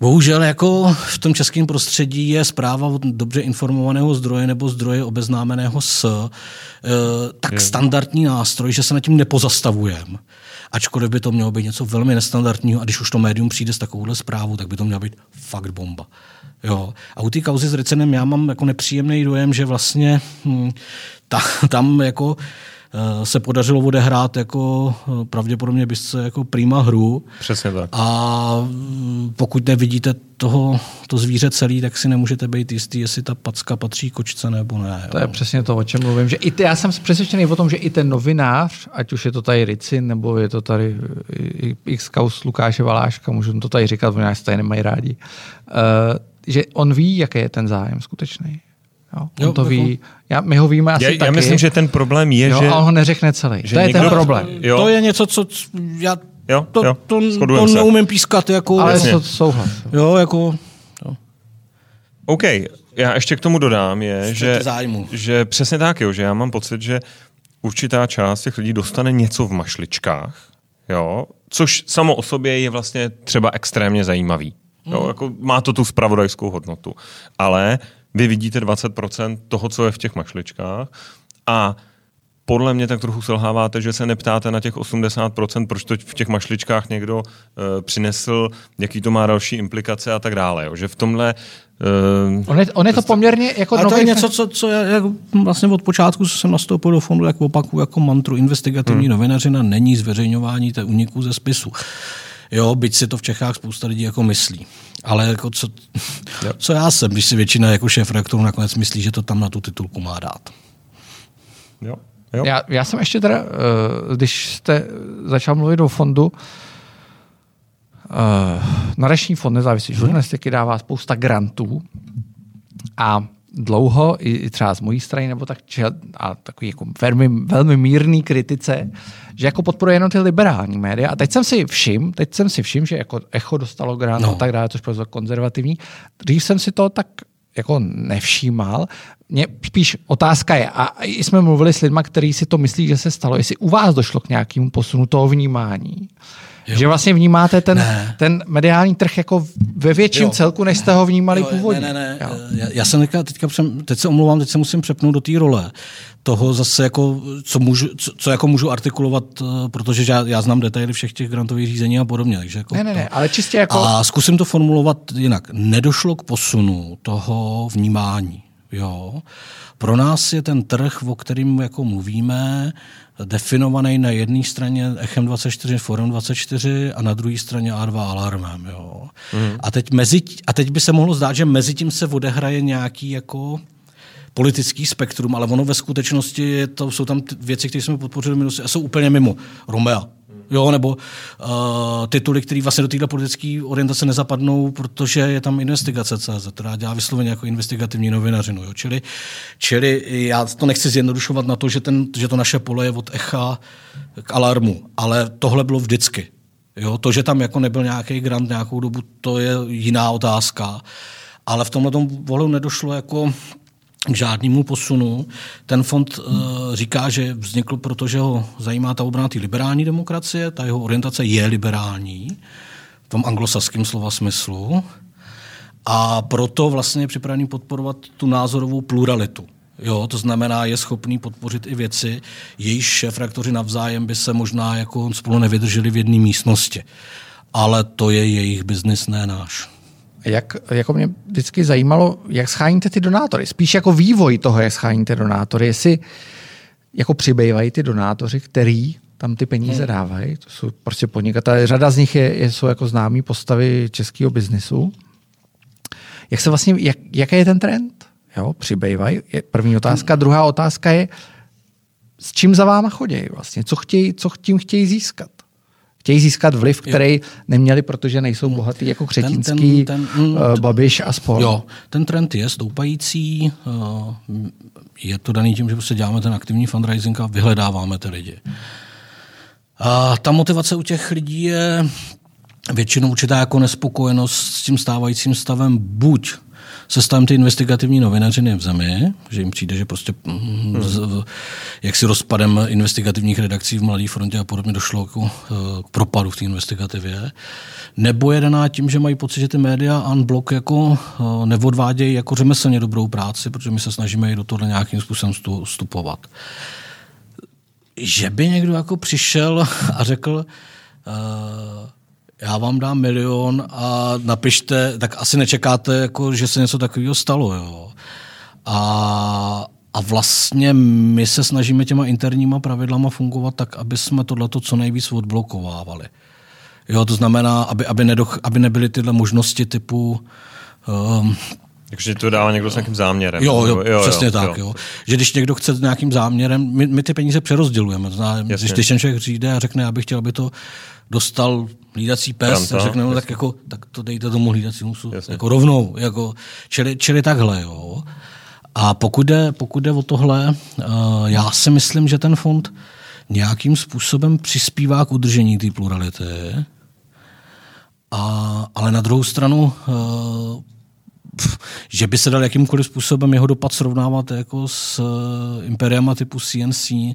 Bohužel jako v tom českém prostředí je zpráva od dobře informovaného zdroje nebo zdroje obeznámeného s e, tak je. standardní nástroj, že se nad tím nepozastavujeme. Ačkoliv by to mělo být něco velmi nestandardního a když už to médium přijde s takovouhle zprávou, tak by to měla být fakt bomba. Jo. A u té kauzy s Ricenem já mám jako nepříjemný dojem, že vlastně hm, ta, tam jako se podařilo odehrát jako eh, pravděpodobně byste jako prima hru. Přesně tak. A mm, pokud nevidíte toho, to zvíře celý, tak si nemůžete být jistý, jestli ta packa patří kočce nebo ne. Jo. To je přesně to, o čem mluvím. Že i ty, já jsem přesvědčený o tom, že i ten novinář, ať už je to tady Ricin, nebo je to tady x kaus Lukáše Valáška, můžu to tady říkat, oni nás tady nemají rádi, uh, že on ví, jaký je ten zájem skutečný. Jo, on jo, to ví. Jako- já, my ho víme asi já, taky. Já myslím, že ten problém je, jo, že... A on ho neřekne celý. Že to je někdo... ten problém. Jo. To je něco, co já jo, to, jo, to, to se. neumím pískat. Jako, Ale Jasně. to souhlas. Jo, jako... Jo. OK, já ještě k tomu dodám, je, že, že přesně tak, jo, že já mám pocit, že určitá část těch lidí dostane něco v mašličkách, jo, což samo o sobě je vlastně třeba extrémně zajímavý. Jo, mm. jako má to tu spravodajskou hodnotu. Ale vy vidíte 20% toho, co je v těch mašličkách a podle mě tak trochu selháváte, že se neptáte na těch 80%, proč to v těch mašličkách někdo uh, přinesl, jaký to má další implikace a tak dále. Jo. Že v tomhle Uh, on, je, on je to poměrně jako A to je něco, co, co já, jak vlastně od počátku, co jsem nastoupil do fondu, jak opakuju jako mantru, investigativní hmm. novinařina není zveřejňování té uniku ze spisu. Jo, byť si to v Čechách spousta lidí jako myslí. Ale jako co, co já jsem, když si většina jako šéf reaktorů nakonec myslí, že to tam na tu titulku má dát. Jo. Jo. Já, já jsem ještě teda, eh, když jste začal mluvit o fondu, uh, nadační fond nezávislý hmm. žurnalistiky dává spousta grantů a dlouho, i třeba z mojí strany, nebo tak, a takový jako velmi, velmi mírný kritice, že jako podporuje jenom ty liberální média. A teď jsem si všim, teď jsem si všim, že jako Echo dostalo grant no. a tak dále, což bylo konzervativní. Dřív jsem si to tak jako nevšímal. Mě spíš otázka je, a jsme mluvili s lidmi, kteří si to myslí, že se stalo, jestli u vás došlo k nějakému posunu toho vnímání. Jo. Že vlastně vnímáte ten, ten mediální trh jako ve větším jo. celku, než jste ho vnímali jo, původně. Ne, ne, ne. Já, já jsem teďka, teďka teď se omlouvám, teď se musím přepnout do té role. Toho zase jako, co, můžu, co, co jako můžu artikulovat, eh, protože já, já znám detaily všech těch grantových řízení a podobně. Takže jako ne, ne, ne, ale čistě jako... A zkusím to formulovat jinak. Nedošlo k posunu toho vnímání. Jo. Pro nás je ten trh, o kterým jako mluvíme, definovaný na jedné straně Echem 24, Forum 24 a na druhé straně A2 Alarmem. Jo. Mm. A, teď mezi, a teď by se mohlo zdát, že mezi tím se odehraje nějaký jako politický spektrum, ale ono ve skutečnosti to, jsou tam věci, které jsme podpořili minulosti a jsou úplně mimo. Romea, jo, nebo uh, tituly, které vlastně do této politické orientace nezapadnou, protože je tam investigace CZ, která dělá vysloveně jako investigativní novinařinu. Jo. Čili, čili já to nechci zjednodušovat na to, že, ten, že to naše pole je od echa k alarmu, ale tohle bylo vždycky. Jo, to, že tam jako nebyl nějaký grant nějakou dobu, to je jiná otázka. Ale v tomhle tomu nedošlo jako k žádnému posunu. Ten fond uh, říká, že vznikl, protože ho zajímá ta obrana liberální demokracie, ta jeho orientace je liberální, v tom anglosaském slova smyslu, a proto vlastně je připravený podporovat tu názorovou pluralitu. Jo, to znamená, je schopný podpořit i věci, jejíž šéf-rektoři navzájem by se možná jako spolu nevydrželi v jedné místnosti. Ale to je jejich biznis, ne náš. Jak, jako mě vždycky zajímalo, jak scháníte ty donátory. Spíš jako vývoj toho, jak scháníte donátory. Jestli jako přibývají ty donátoři, který tam ty peníze hmm. dávají. To jsou prostě podnikatelé. Řada z nich je, je, jsou jako známí postavy českého biznisu. Jak se vlastně, jak, jaký je ten trend? Jo, přibývají. Je první otázka. Hmm. Druhá otázka je, s čím za váma chodí vlastně? Co, chtějí, co tím chtějí získat? Chtějí získat vliv, který jo. neměli, protože nejsou bohatý jako Křetínský, ten, ten, ten, uh, Babiš a spol. Jo, ten trend je stoupající. Uh, je to daný tím, že prostě děláme ten aktivní fundraising a vyhledáváme ty lidi. A ta motivace u těch lidí je většinou určitá jako nespokojenost s tím stávajícím stavem buď se stavím ty investigativní novinařiny v zemi, že jim přijde, že prostě hmm. z, jak si rozpadem investigativních redakcí v Mladé frontě a podobně došlo jako, k propadu v té investigativě. Nebo jedená tím, že mají pocit, že ty média unblock jako neodvádějí jako řemeslně dobrou práci, protože my se snažíme i do toho nějakým způsobem vstupovat. Že by někdo jako přišel a řekl, uh, já vám dám milion a napište, tak asi nečekáte, jako, že se něco takového stalo. Jo. A, a vlastně my se snažíme těma interníma pravidlama fungovat tak, aby jsme tohleto co nejvíc odblokovávali. Jo, to znamená, aby, aby, nedoch, aby nebyly tyhle možnosti typu um, takže to dává někdo s nějakým záměrem. Jo, jo, jo přesně jo, tak. Jo. Jo. Že když někdo chce s nějakým záměrem, my, my ty peníze přerozdělujeme. Zná, když, když ten člověk přijde a řekne, já bych chtěl, aby to dostal hlídací pes, Pranta, a řekne, no, tak, jako, tak to dejte tomu hlídacímu psu. Jako rovnou. Jako, čili, čili takhle. Jo. A pokud jde, pokud jde o tohle, uh, já si myslím, že ten fond nějakým způsobem přispívá k udržení té plurality. A, ale na druhou stranu uh, že by se dal jakýmkoliv způsobem jeho dopad srovnávat jako s uh, imperiama typu CNC eh,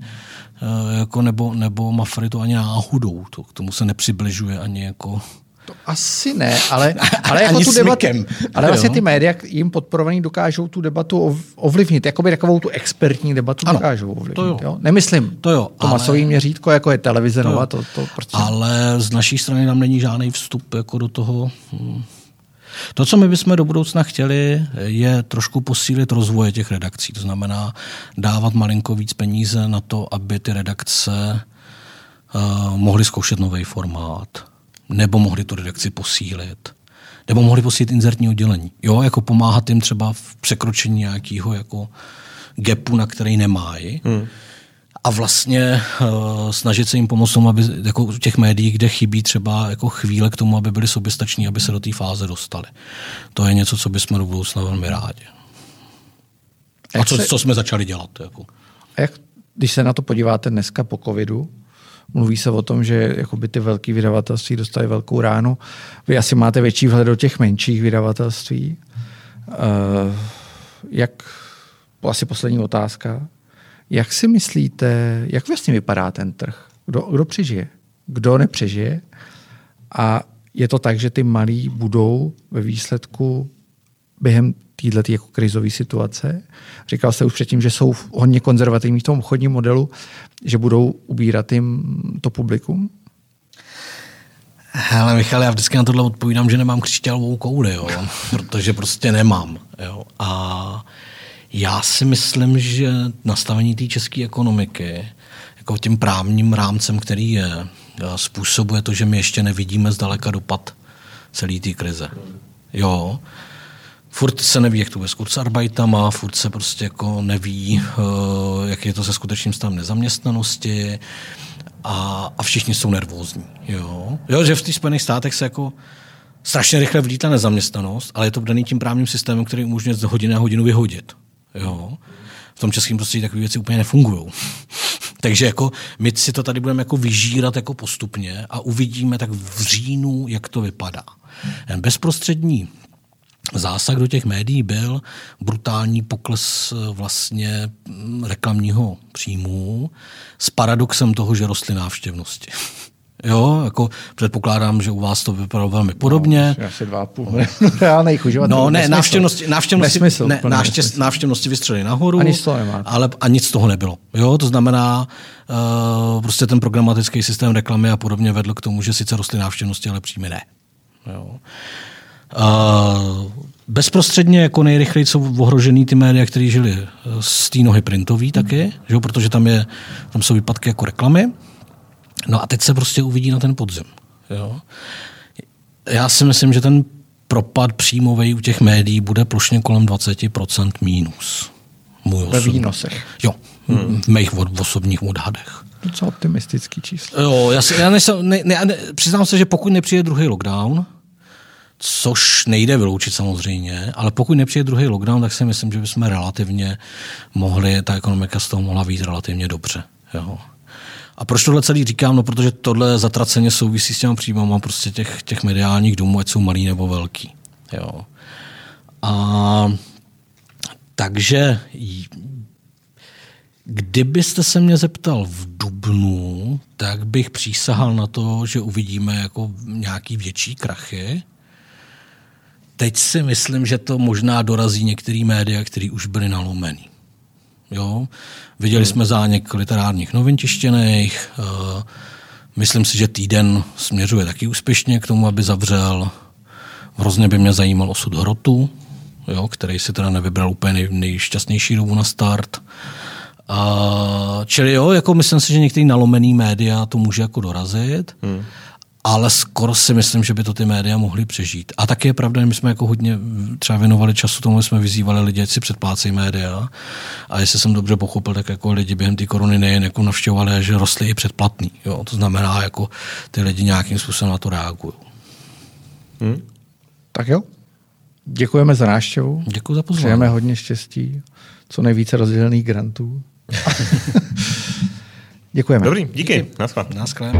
jako nebo, nebo Mafry to ani náhodou. To, k tomu se nepřibližuje ani jako to asi ne, ale, *laughs* ale jako tu debatu, ale vlastně ty média jim podporovaní dokážou tu debatu ovlivnit, jakoby takovou tu expertní debatu ano, dokážou ovlivnit. To jo. Jo? Nemyslím to, jo, to ale, masový měřítko, jako je televize to, Nova, to, to prostě... Ale z naší strany tam není žádný vstup jako do toho... Hmm to, co my bychom do budoucna chtěli, je trošku posílit rozvoje těch redakcí. To znamená dávat malinko víc peníze na to, aby ty redakce uh, mohly zkoušet nový formát, nebo mohly tu redakci posílit, nebo mohly posílit inzertní oddělení. Jo, jako pomáhat jim třeba v překročení nějakého jako gapu, na který nemají. Hmm a vlastně uh, snažit se jim pomoct tomu, aby jako v těch médiích, kde chybí třeba jako chvíle k tomu, aby byli soběstační, aby se do té fáze dostali. To je něco, co bychom do budoucna velmi rádi. A co, co jsme začali dělat. Jako. A jak, když se na to podíváte dneska po covidu, mluví se o tom, že jakoby ty velké vydavatelství dostaly velkou ránu. Vy asi máte větší vhled do těch menších vydavatelství. Uh, jak, asi poslední otázka, jak si myslíte, jak vlastně vypadá ten trh? Kdo, kdo přežije? Kdo nepřežije? A je to tak, že ty malí budou ve výsledku během této jako krizové situace. Říkal jste už předtím, že jsou hodně konzervativní v tom obchodním modelu, že budou ubírat jim to publikum? Hele, Michal, já vždycky na tohle odpovídám, že nemám křišťálovou kouli, jo, *laughs* protože prostě nemám. Jo. A já si myslím, že nastavení té české ekonomiky jako tím právním rámcem, který je, způsobuje to, že my ještě nevidíme zdaleka dopad celé té krize. Jo. Furt se neví, jak to bude s kurzarbeitama, furt se prostě jako neví, eh, jak je to se skutečným stavem nezaměstnanosti a, a všichni jsou nervózní. Jo. jo že v těch Spojených státech se jako strašně rychle vlítla nezaměstnanost, ale je to daný tím právním systémem, který umožňuje z hodiny na hodinu vyhodit. Jo. V tom českém prostředí takové věci úplně nefungují. *laughs* Takže jako my si to tady budeme jako vyžírat jako postupně a uvidíme tak v říjnu, jak to vypadá. Ten bezprostřední zásah do těch médií byl brutální pokles eh, vlastně mm, reklamního příjmu s paradoxem toho, že rostly návštěvnosti. *laughs* Jo, jako předpokládám, že u vás to vypadalo velmi podobně. No, asi dva půl *laughs* reálných uživatelů. No ne, návštěvnosti, návštěvnosti, Nesmysl, ne, návštěv, návštěvnosti vystřelili nahoru, a nic, toho ale a nic z toho nebylo. Jo, to znamená, uh, prostě ten programatický systém reklamy a podobně vedl k tomu, že sice rostly návštěvnosti, ale příjmy ne. Jo. Uh, bezprostředně jako nejrychleji jsou ohrožený ty média, které žili z té nohy printový taky, že? protože tam, je, tam jsou výpadky jako reklamy. No a teď se prostě uvidí na ten podzim. Jo? Já si myslím, že ten propad příjmový u těch médií bude plošně kolem 20% mínus. Můj Ve výnosech. Jo, hmm. v mých osobních odhadech. Docela optimistický číslo. Jo, já, si, já nejsem, ne, ne, ne, přiznám se, že pokud nepřijde druhý lockdown, což nejde vyloučit samozřejmě, ale pokud nepřijde druhý lockdown, tak si myslím, že bychom relativně mohli, ta ekonomika z toho mohla být relativně dobře. Jo. A proč tohle celý říkám? No, protože tohle zatraceně souvisí s těmi příjmama prostě těch, těch mediálních domů, ať jsou malý nebo velký. Jo. A takže kdybyste se mě zeptal v Dubnu, tak bych přísahal na to, že uvidíme jako nějaký větší krachy. Teď si myslím, že to možná dorazí některý média, který už byly nalomený. Jo? Viděli hmm. jsme záněk literárních novin tištěných, uh, myslím si, že týden směřuje taky úspěšně k tomu, aby zavřel. Hrozně by mě zajímal osud Hrotu, jo, který si teda nevybral úplně nej, nejšťastnější dobu na start. Čili jo, jako myslím si, že některý nalomený média to může jako dorazit. Hmm ale skoro si myslím, že by to ty média mohly přežít. A taky je pravda, že my jsme jako hodně třeba věnovali času tomu, jsme vyzývali lidi, ať si předplácejí média. A jestli jsem dobře pochopil, tak jako lidi během té korony nejen jako navštěvovali, že rostly i předplatný. Jo? To znamená, jako ty lidi nějakým způsobem na to reagují. Hmm. Tak jo. Děkujeme za návštěvu. Děkuji za pozvání. Přejeme hodně štěstí, co nejvíce rozdělených grantů. *laughs* Děkujeme. Dobrý, díky. díky. Naschle.